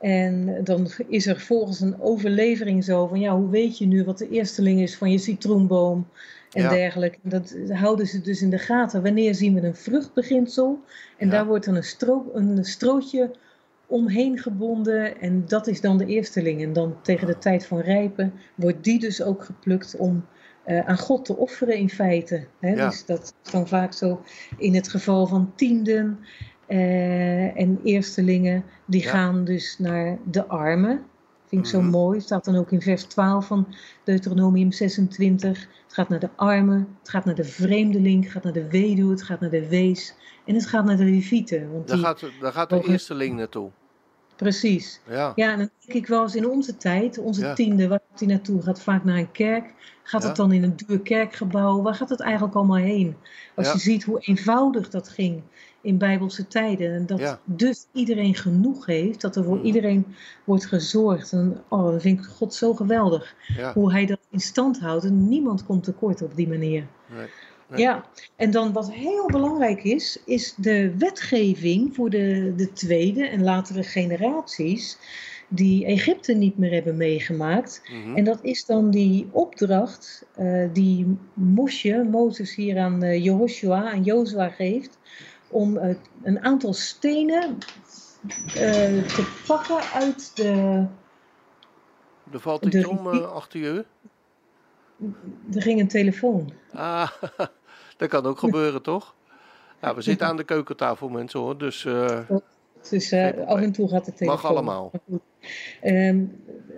[SPEAKER 3] En dan is er volgens een overlevering zo van, ja, hoe weet je nu wat de eersteling is van je citroenboom en
[SPEAKER 2] Ja.
[SPEAKER 3] dergelijke. Dat houden ze dus in de gaten. Wanneer zien we een vruchtbeginsel? En
[SPEAKER 2] Ja.
[SPEAKER 3] daar wordt dan een, stro een strootje omheen gebonden en dat is dan de eersteling. En dan tegen de tijd van rijpen wordt die dus ook geplukt om eh, aan God te offeren in feite. Hè?
[SPEAKER 2] Ja.
[SPEAKER 3] Dus dat is dan vaak zo in het geval van tienden eh, en eerstelingen. Die gaan dus naar de armen. Vind ik
[SPEAKER 2] Mhm.
[SPEAKER 3] zo mooi. Staat dan ook in vers 12 van Deuteronomium 26. Het gaat naar de armen, het gaat naar de vreemdeling, het gaat naar de weduwe, het gaat naar de wees en het gaat naar de levieten. Want
[SPEAKER 2] Daar
[SPEAKER 3] die,
[SPEAKER 2] gaat, daar gaat de
[SPEAKER 3] mogen-
[SPEAKER 2] eerste link naartoe.
[SPEAKER 3] Precies.
[SPEAKER 2] Ja.
[SPEAKER 3] Ja, en dan denk ik wel eens in onze tijd, onze
[SPEAKER 2] Ja.
[SPEAKER 3] tiende, waar gaat die naartoe? Gaat vaak naar een kerk? Gaat
[SPEAKER 2] Ja.
[SPEAKER 3] het dan in een duur kerkgebouw? Waar gaat het eigenlijk allemaal heen? Als
[SPEAKER 2] Ja.
[SPEAKER 3] je ziet hoe eenvoudig dat ging in bijbelse tijden. En dat dus iedereen genoeg heeft, dat er voor
[SPEAKER 2] Mhm.
[SPEAKER 3] iedereen wordt gezorgd. En, oh, dat vind ik God zo geweldig. Hoe hij dat in stand houdt. En niemand komt tekort op die manier.
[SPEAKER 2] Nee.
[SPEAKER 3] Ja, en dan wat heel belangrijk is, is de wetgeving voor de, de tweede en latere generaties die Egypte niet meer hebben meegemaakt.
[SPEAKER 2] Mhm.
[SPEAKER 3] En dat is dan die opdracht eh, die Mosje, Mozes hier aan eh, Jehoshua, aan Jozua geeft, om eh, een aantal stenen te pakken uit de...
[SPEAKER 2] Er valt
[SPEAKER 3] de
[SPEAKER 2] iets om achter je.
[SPEAKER 3] Er ging een telefoon.
[SPEAKER 2] Ah, *laughs* dat kan ook gebeuren, toch? Ja, we zitten aan de keukentafel, mensen hoor. Dus eh,
[SPEAKER 3] Dus
[SPEAKER 2] probleem.
[SPEAKER 3] af en toe gaat de telefoon.
[SPEAKER 2] Mag allemaal.
[SPEAKER 3] Ehm,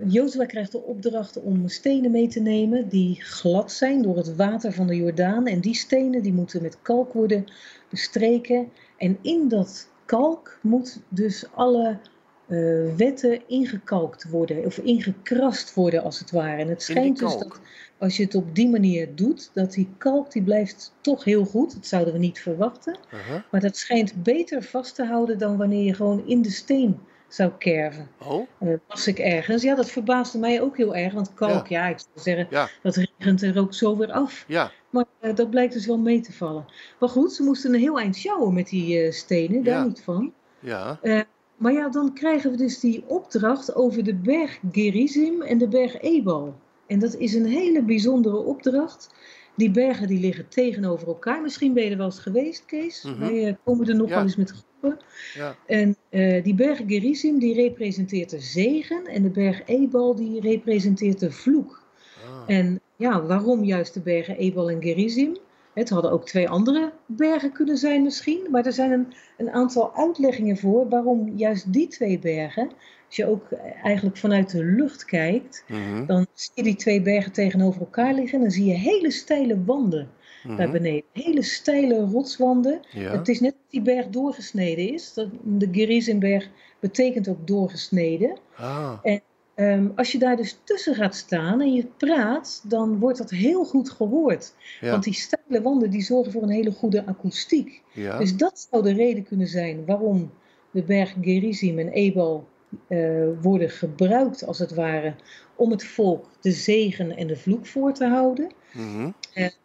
[SPEAKER 3] Jozua krijgt de opdracht om stenen mee te nemen die glad zijn door het water van de Jordaan. En die stenen die moeten met kalk worden bestreken. En in dat kalk moet dus alle eh, wetten ingekalkt worden, of ingekrast worden als het ware. En het schijnt dus dat als je het op die manier doet, dat die kalk die blijft toch heel goed. Dat zouden we niet verwachten. Maar dat schijnt beter vast te houden dan wanneer je gewoon in de steen zou kerven.
[SPEAKER 2] Oh,
[SPEAKER 3] Eh las ik ergens. Ja, dat verbaasde mij ook heel erg. Want kalk, ja, ik zou zeggen,
[SPEAKER 2] Ja.
[SPEAKER 3] dat regent er ook zo weer af.
[SPEAKER 2] ja.
[SPEAKER 3] Maar eh, dat blijkt dus wel mee te vallen. Maar goed, ze moesten een heel eind sjouwen met die stenen, daar niet van.
[SPEAKER 2] Ja.
[SPEAKER 3] Maar ja, dan krijgen we dus die opdracht over de berg Gerizim en de berg Ebal. En dat is een hele bijzondere opdracht. Die bergen die liggen tegenover elkaar. Misschien ben je er wel eens geweest, Kees.
[SPEAKER 2] Mhm.
[SPEAKER 3] Wij eh, komen er nog
[SPEAKER 2] Ja.
[SPEAKER 3] wel eens met groepen.
[SPEAKER 2] Ja.
[SPEAKER 3] En eh, die berg Gerizim die representeert de zegen. En de berg Ebal die representeert de vloek.
[SPEAKER 2] Ah.
[SPEAKER 3] En ja, waarom juist de bergen Ebal en Gerizim? Het hadden ook twee andere bergen kunnen zijn misschien. Maar er zijn een, een aantal uitleggingen voor waarom juist die twee bergen. Als je ook eigenlijk vanuit de lucht kijkt,
[SPEAKER 2] Mhm.
[SPEAKER 3] dan zie je die twee bergen tegenover elkaar liggen. En dan zie je hele steile wanden
[SPEAKER 2] Mhm.
[SPEAKER 3] daar beneden. Hele steile rotswanden.
[SPEAKER 2] Ja.
[SPEAKER 3] Het is net dat die berg doorgesneden is. De Gerizimberg betekent ook doorgesneden.
[SPEAKER 2] Ah.
[SPEAKER 3] Ehm, als je daar dus tussen gaat staan en je praat, dan wordt dat heel goed gehoord.
[SPEAKER 2] Ja.
[SPEAKER 3] Want die steile wanden die zorgen voor een hele goede akoestiek.
[SPEAKER 2] Ja.
[SPEAKER 3] Dus dat zou de reden kunnen zijn waarom de berg Gerizim en Ebal eh, worden gebruikt, als het ware, om het volk de zegen en de vloek voor te houden.
[SPEAKER 2] Mhm.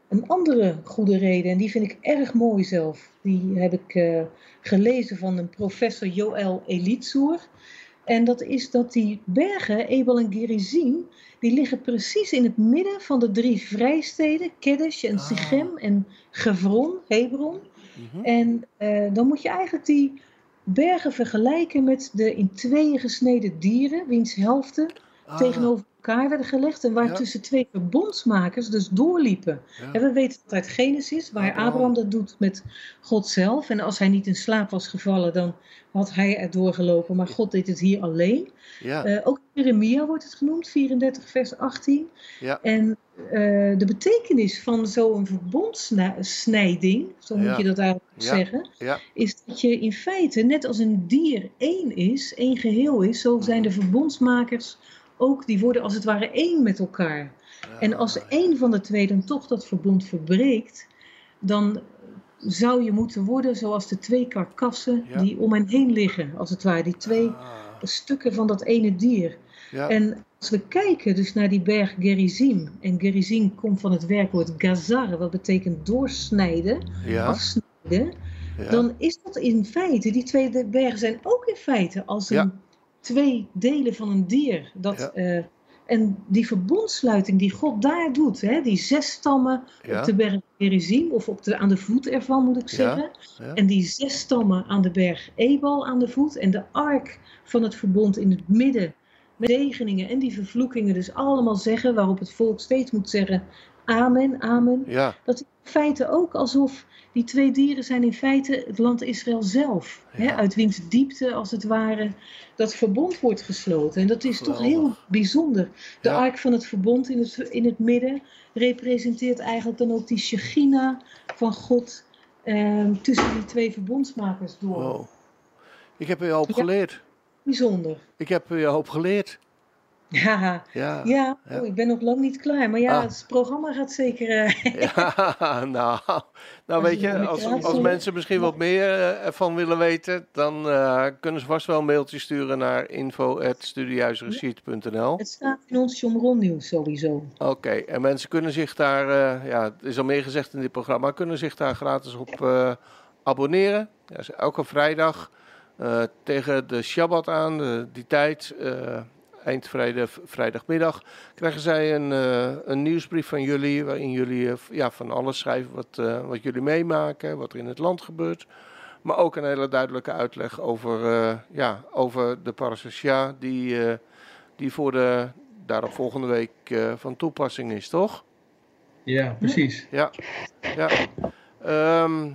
[SPEAKER 3] Een andere goede reden, en die vind ik erg mooi zelf, die heb ik eh, gelezen van een professor Joël Elitsoer. En dat is dat die bergen, Ebal en Gerizim, die liggen precies in het midden van de drie vrijsteden, Kedesh en
[SPEAKER 2] Ah.
[SPEAKER 3] Sichem en Gevron, Hebron.
[SPEAKER 2] Mhm.
[SPEAKER 3] En eh, dan moet je eigenlijk die bergen vergelijken met de in tweeën gesneden dieren, wiens helften
[SPEAKER 2] Ah.
[SPEAKER 3] tegenover elkaar werden gelegd en waar
[SPEAKER 2] Ja.
[SPEAKER 3] tussen twee verbondsmakers dus doorliepen.
[SPEAKER 2] Ja.
[SPEAKER 3] En we weten dat uit Genesis, waar
[SPEAKER 2] Abraham.
[SPEAKER 3] Abraham dat doet met God zelf. En als hij niet in slaap was gevallen, dan had hij er doorgelopen. Maar God deed het hier alleen.
[SPEAKER 2] Ja.
[SPEAKER 3] Eh, ook Jeremia wordt het genoemd, 34 vers 18.
[SPEAKER 2] Ja.
[SPEAKER 3] En eh, de betekenis van zo'n verbondsnijding, zo moet je dat eigenlijk zeggen, is dat je in feite net als een dier één is, één geheel is, zo zijn de verbondsmakers ook, die worden als het ware één met elkaar. En als één van de twee dan toch dat verbond verbreekt, dan zou je moeten worden zoals de twee karkassen
[SPEAKER 2] Ja.
[SPEAKER 3] die om hen heen liggen, als het ware, die twee
[SPEAKER 2] Ah.
[SPEAKER 3] stukken van dat ene dier.
[SPEAKER 2] Ja.
[SPEAKER 3] En als we kijken dus naar die berg Gerizim, en Gerizim komt van het werkwoord gazar, wat betekent doorsnijden, afsnijden. Dan is dat in feite, die twee bergen zijn ook in feite als een. Twee delen van een dier. Dat,
[SPEAKER 2] Ja.
[SPEAKER 3] eh, en die verbondsluiting die God daar doet, hè, die zes stammen
[SPEAKER 2] Ja.
[SPEAKER 3] op de berg Gerizim, of op de, aan de voet ervan moet ik zeggen.
[SPEAKER 2] Ja.
[SPEAKER 3] En die zes stammen aan de berg Ebal aan de voet. En de ark van het verbond in het midden. Met zegeningen en die vervloekingen dus allemaal zeggen, waarop het volk steeds moet zeggen, amen, amen. Dat feite ook alsof die twee dieren zijn in feite het land Israël zelf. Hè, uit wiens diepte, als het ware, dat verbond wordt gesloten. En dat is toch heel bijzonder. De
[SPEAKER 2] Ja.
[SPEAKER 3] ark van het verbond in het, in het midden representeert eigenlijk dan ook die Shechina van God ehm, tussen die twee verbondsmakers door.
[SPEAKER 2] wow. Ik heb een hoop
[SPEAKER 3] Ja.
[SPEAKER 2] geleerd.
[SPEAKER 3] Bijzonder.
[SPEAKER 2] Ik heb weer een hoop geleerd.
[SPEAKER 3] Ja,
[SPEAKER 2] Ja.
[SPEAKER 3] Oh, ik ben nog lang niet klaar. Maar ja,
[SPEAKER 2] Ah.
[SPEAKER 3] het programma gaat zeker... eh, *laughs*
[SPEAKER 2] Ja, nou, nou weet je, als, als mensen misschien wat meer eh, ervan willen weten, dan eh, kunnen ze vast wel een mailtje sturen naar info.studiehuisreceipt.nl.
[SPEAKER 3] het staat in ons Jomron nieuws sowieso.
[SPEAKER 2] Oké, en mensen kunnen zich daar, ja, het is al meer gezegd in dit programma, kunnen zich daar gratis op abonneren. Ja, elke vrijdag tegen de Shabbat aan, de- die tijd, eind vrijdag, vrijdagmiddag, krijgen zij een, eh, een nieuwsbrief van jullie, waarin jullie eh, ja, van alles schrijven wat, eh, wat jullie meemaken, wat er in het land gebeurt. Maar ook een hele duidelijke uitleg over, ja, over de parasha die, die voor de daarop volgende week van toepassing is, toch?
[SPEAKER 4] Ja, precies.
[SPEAKER 2] Ja. ja. Ehm, eh,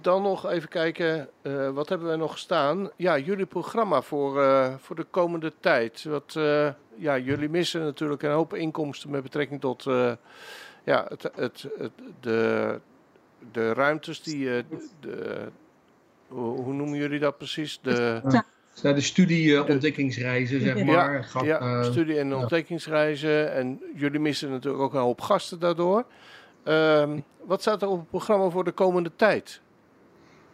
[SPEAKER 2] dan nog even kijken, eh, wat hebben we nog staan? Ja, jullie programma voor, eh, voor de komende tijd. Wat, eh, ja, jullie missen natuurlijk een hoop inkomsten met betrekking tot ja, het, het, het, de, de ruimtes die... de, hoe, hoe noemen jullie dat precies? De,
[SPEAKER 4] Ja, de studie eh, ontdekkingsreizen, zeg
[SPEAKER 3] Ja.
[SPEAKER 4] maar.
[SPEAKER 2] Ja,
[SPEAKER 4] eh,
[SPEAKER 2] studie- en
[SPEAKER 4] ja.
[SPEAKER 2] ontdekkingsreizen. En jullie missen natuurlijk ook een hoop gasten daardoor. Ehm, wat staat er op het programma voor de komende tijd?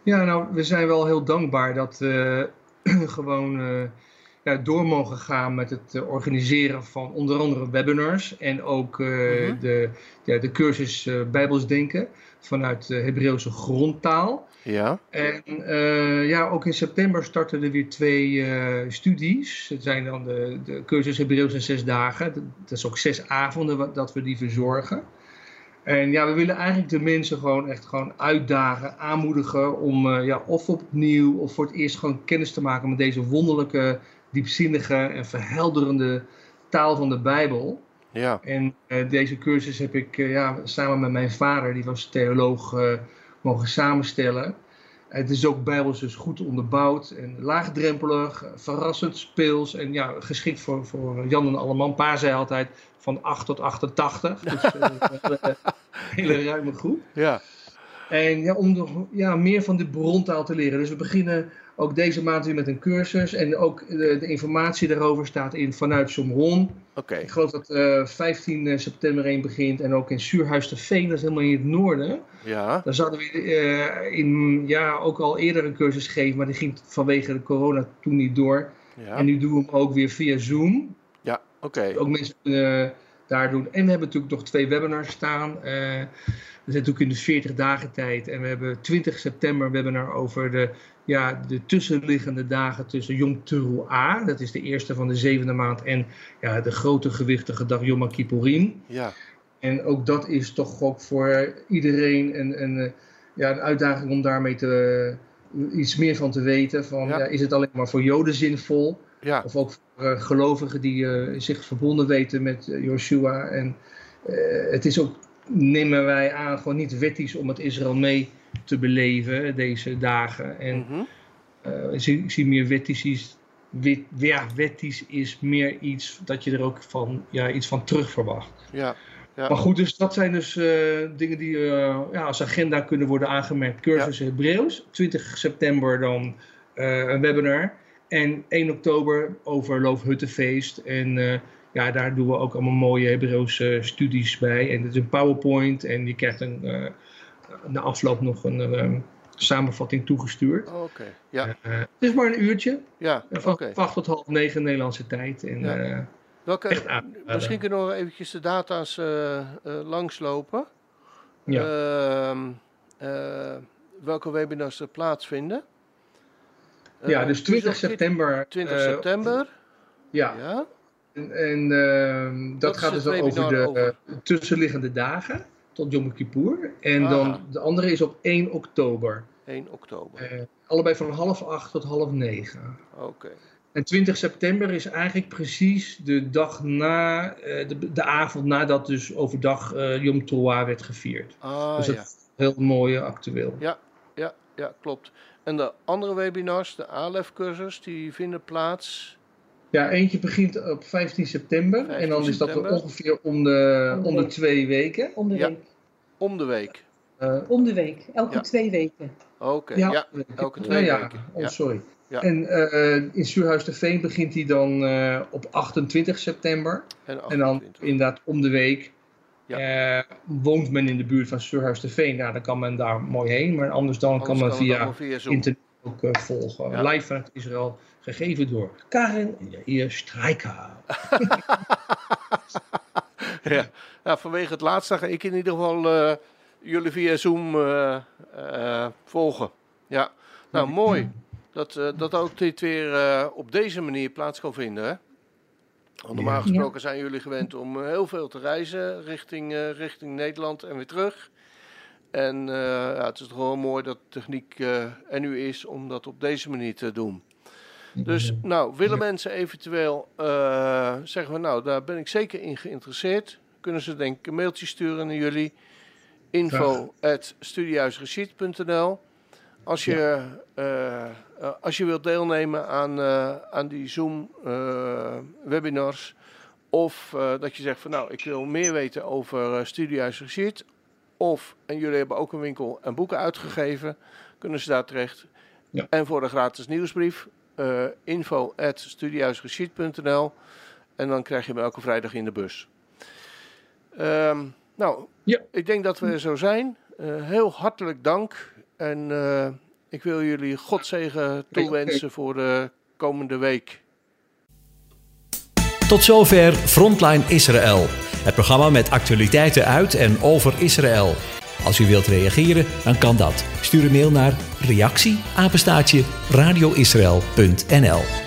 [SPEAKER 4] Ja, nou, we zijn wel heel dankbaar dat we *clears throat* gewoon eh, ja, door mogen gaan met het eh, organiseren van onder andere webinars en ook eh,
[SPEAKER 2] Mhm.
[SPEAKER 4] de, ja, de cursus eh, Bijbels Denken vanuit de Hebreeuwse grondtaal.
[SPEAKER 2] Ja,
[SPEAKER 4] En eh, ja, ook in september starten er weer twee eh, studies. Het zijn dan de, de cursus Hebreeuws in zes dagen. Dat- is ook zes avonden wat- dat we die verzorgen. En ja, we willen eigenlijk de mensen gewoon echt gewoon uitdagen, aanmoedigen om eh, ja, of opnieuw of voor het eerst gewoon kennis te maken met deze wonderlijke, diepzinnige en verhelderende taal van de Bijbel.
[SPEAKER 2] ja,
[SPEAKER 4] En eh, deze cursus heb ik eh, ja, samen met mijn vader, die was theoloog, mogen samenstellen. Het is ook bijbels dus goed onderbouwd en laagdrempelig, verrassend, speels en ja, geschikt voor, voor Jan en Alleman. Pa zei altijd van 8 tot 88, dus eh, *laughs* een hele, hele ruime groep.
[SPEAKER 2] ja.
[SPEAKER 4] En ja, om de, ja, meer van de brontaal te leren. Dus we beginnen ook deze maand weer met een cursus. En ook de, de informatie daarover staat in vanuit Somron.
[SPEAKER 2] Oké,
[SPEAKER 4] Ik geloof dat eh 15 september 1 begint. En ook in Suurhuis de Veen, dat is helemaal in het noorden.
[SPEAKER 2] ja,
[SPEAKER 4] Daar zouden we eh, in, ja, ook al eerder een cursus geven. Maar die ging vanwege de corona toen niet door.
[SPEAKER 2] ja,
[SPEAKER 4] En nu doen we hem ook weer via Zoom.
[SPEAKER 2] ja, oké.
[SPEAKER 4] Ook mensen kunnen daar doen. En we hebben natuurlijk nog twee webinars staan. Eh, we zijn natuurlijk in de 40 dagen tijd. En we hebben 20 september een webinar over de, ja, de tussenliggende dagen tussen Yom Teruah. Dat is de eerste van de zevende maand. En ja, de grote gewichtige dag Yom Kippourim.
[SPEAKER 2] Ja,
[SPEAKER 4] En ook dat is toch ook voor iedereen een, een, ja, een uitdaging om daarmee te, iets meer van te weten. Van,
[SPEAKER 2] Ja.
[SPEAKER 4] ja, is het alleen maar voor Joden zinvol?
[SPEAKER 2] ja,
[SPEAKER 4] Of ook voor eh, gelovigen die eh, zich verbonden weten met eh, Joshua. En het is ook, nemen wij aan, gewoon niet wettisch om het Israël mee te beleven deze dagen. En
[SPEAKER 2] mhm,
[SPEAKER 4] eh, ik zie, ik zie meer wettisch is, wet, ja, wettisch is meer iets dat je er ook van, ja, iets van terug verwacht.
[SPEAKER 2] ja, Ja.
[SPEAKER 4] Maar goed, dus dat zijn dus eh, dingen die eh, ja, als agenda kunnen worden aangemerkt. Cursus Hebreeuws, 20 september dan een webinar. En 1 oktober over Loofhuttenfeest. En ja, daar doen we ook allemaal mooie Hebreeuwse studies bij. En het is een PowerPoint en je krijgt een, eh na afloop nog een eh, samenvatting toegestuurd.
[SPEAKER 2] oké. Ja,
[SPEAKER 4] Eh, het is maar een uurtje,
[SPEAKER 2] ja,
[SPEAKER 4] van
[SPEAKER 2] oké.
[SPEAKER 4] 8 tot half 9 Nederlandse tijd. En,
[SPEAKER 2] Ja. Welke, misschien kunnen we eventjes de data's langslopen.
[SPEAKER 4] ja.
[SPEAKER 2] Ehm, eh, welke webinars er plaatsvinden.
[SPEAKER 4] ja, dus 20
[SPEAKER 2] dus dat-
[SPEAKER 4] september.
[SPEAKER 2] 20
[SPEAKER 4] eh,
[SPEAKER 2] september.
[SPEAKER 4] Ja,
[SPEAKER 2] Ja.
[SPEAKER 4] En, en ehm, dat, gaat dus over de
[SPEAKER 2] over.
[SPEAKER 4] eh, tussenliggende dagen tot Yom Kippur. En
[SPEAKER 2] Ah.
[SPEAKER 4] dan de andere is op 1 oktober.
[SPEAKER 2] 1 oktober.
[SPEAKER 4] Eh, allebei van half acht tot half negen.
[SPEAKER 2] Oké.
[SPEAKER 4] En 20 september is eigenlijk precies de dag na, eh, de, de avond nadat dus overdag eh Yom Teruah werd gevierd.
[SPEAKER 2] Ah
[SPEAKER 4] dus dat
[SPEAKER 2] ja.
[SPEAKER 4] is heel mooi actueel.
[SPEAKER 2] ja. Ja, ja, klopt. En de andere webinars, de ALEF-cursus, die vinden plaats.
[SPEAKER 4] Ja, eentje begint op 15 september.
[SPEAKER 2] 15
[SPEAKER 4] en dan is dat
[SPEAKER 2] september.
[SPEAKER 4] ongeveer om de,
[SPEAKER 3] Om de
[SPEAKER 4] om de
[SPEAKER 3] week.
[SPEAKER 4] twee weken.
[SPEAKER 3] Om de
[SPEAKER 2] Ja.
[SPEAKER 3] week.
[SPEAKER 2] Om de week.
[SPEAKER 4] Eh,
[SPEAKER 3] Om de week. Elke
[SPEAKER 2] Ja.
[SPEAKER 3] twee weken.
[SPEAKER 2] Oké,
[SPEAKER 4] ja,
[SPEAKER 2] elke twee
[SPEAKER 4] ja.
[SPEAKER 2] weken.
[SPEAKER 4] Oh, sorry.
[SPEAKER 2] Ja.
[SPEAKER 4] En eh, in Stuurhuis de Veen begint hij dan eh, op 28 september.
[SPEAKER 2] En
[SPEAKER 4] En dan
[SPEAKER 2] 28.
[SPEAKER 4] inderdaad om de week.
[SPEAKER 2] Ja.
[SPEAKER 4] Eh, woont men in de buurt van Stuurhuis de Veen, nou, dan kan men daar mooi heen. Maar anders dan
[SPEAKER 2] Anders
[SPEAKER 4] kan men via
[SPEAKER 2] via
[SPEAKER 4] internet ook eh, volgen.
[SPEAKER 2] Ja.
[SPEAKER 4] Live vanuit Israël, gegeven door Karin en Jair Strijker. *laughs*
[SPEAKER 2] ja. Nou, vanwege het laatste ga ik in ieder geval eh, jullie via Zoom eh, volgen. Ja, nou mooi. Dat, dat ook dit weer op deze manier plaats kan vinden. Hè? Want normaal
[SPEAKER 4] Ja.
[SPEAKER 2] gesproken zijn jullie gewend om heel veel te reizen richting, richting Nederland en weer terug. En eh, ja, het is toch wel mooi dat de techniek eh, er nu is om dat op deze manier te doen. Dus nou, willen mensen eventueel eh, zeggen we nou, daar ben ik zeker in geïnteresseerd. Kunnen ze denk ik een mailtje sturen naar jullie. Info Als je, als je wilt deelnemen aan, aan die Zoom webinars. Of dat je zegt van nou, ik wil meer weten over uh. Of, en jullie hebben ook een winkel en boeken uitgegeven. Kunnen ze daar terecht.
[SPEAKER 4] Ja.
[SPEAKER 2] En voor de gratis nieuwsbrief uh, info at en dan krijg je hem elke vrijdag in de bus. Um, nou,
[SPEAKER 4] ja.
[SPEAKER 2] ik denk dat we er zo zijn. Uh, heel hartelijk dank en uh, ik wil jullie Godzegen toewensen voor de komende week.
[SPEAKER 1] Tot zover Frontline Israël, het programma met actualiteiten uit en over Israël. Als u wilt reageren, dan kan dat. Stuur een mail naar reactie radioisrael.nl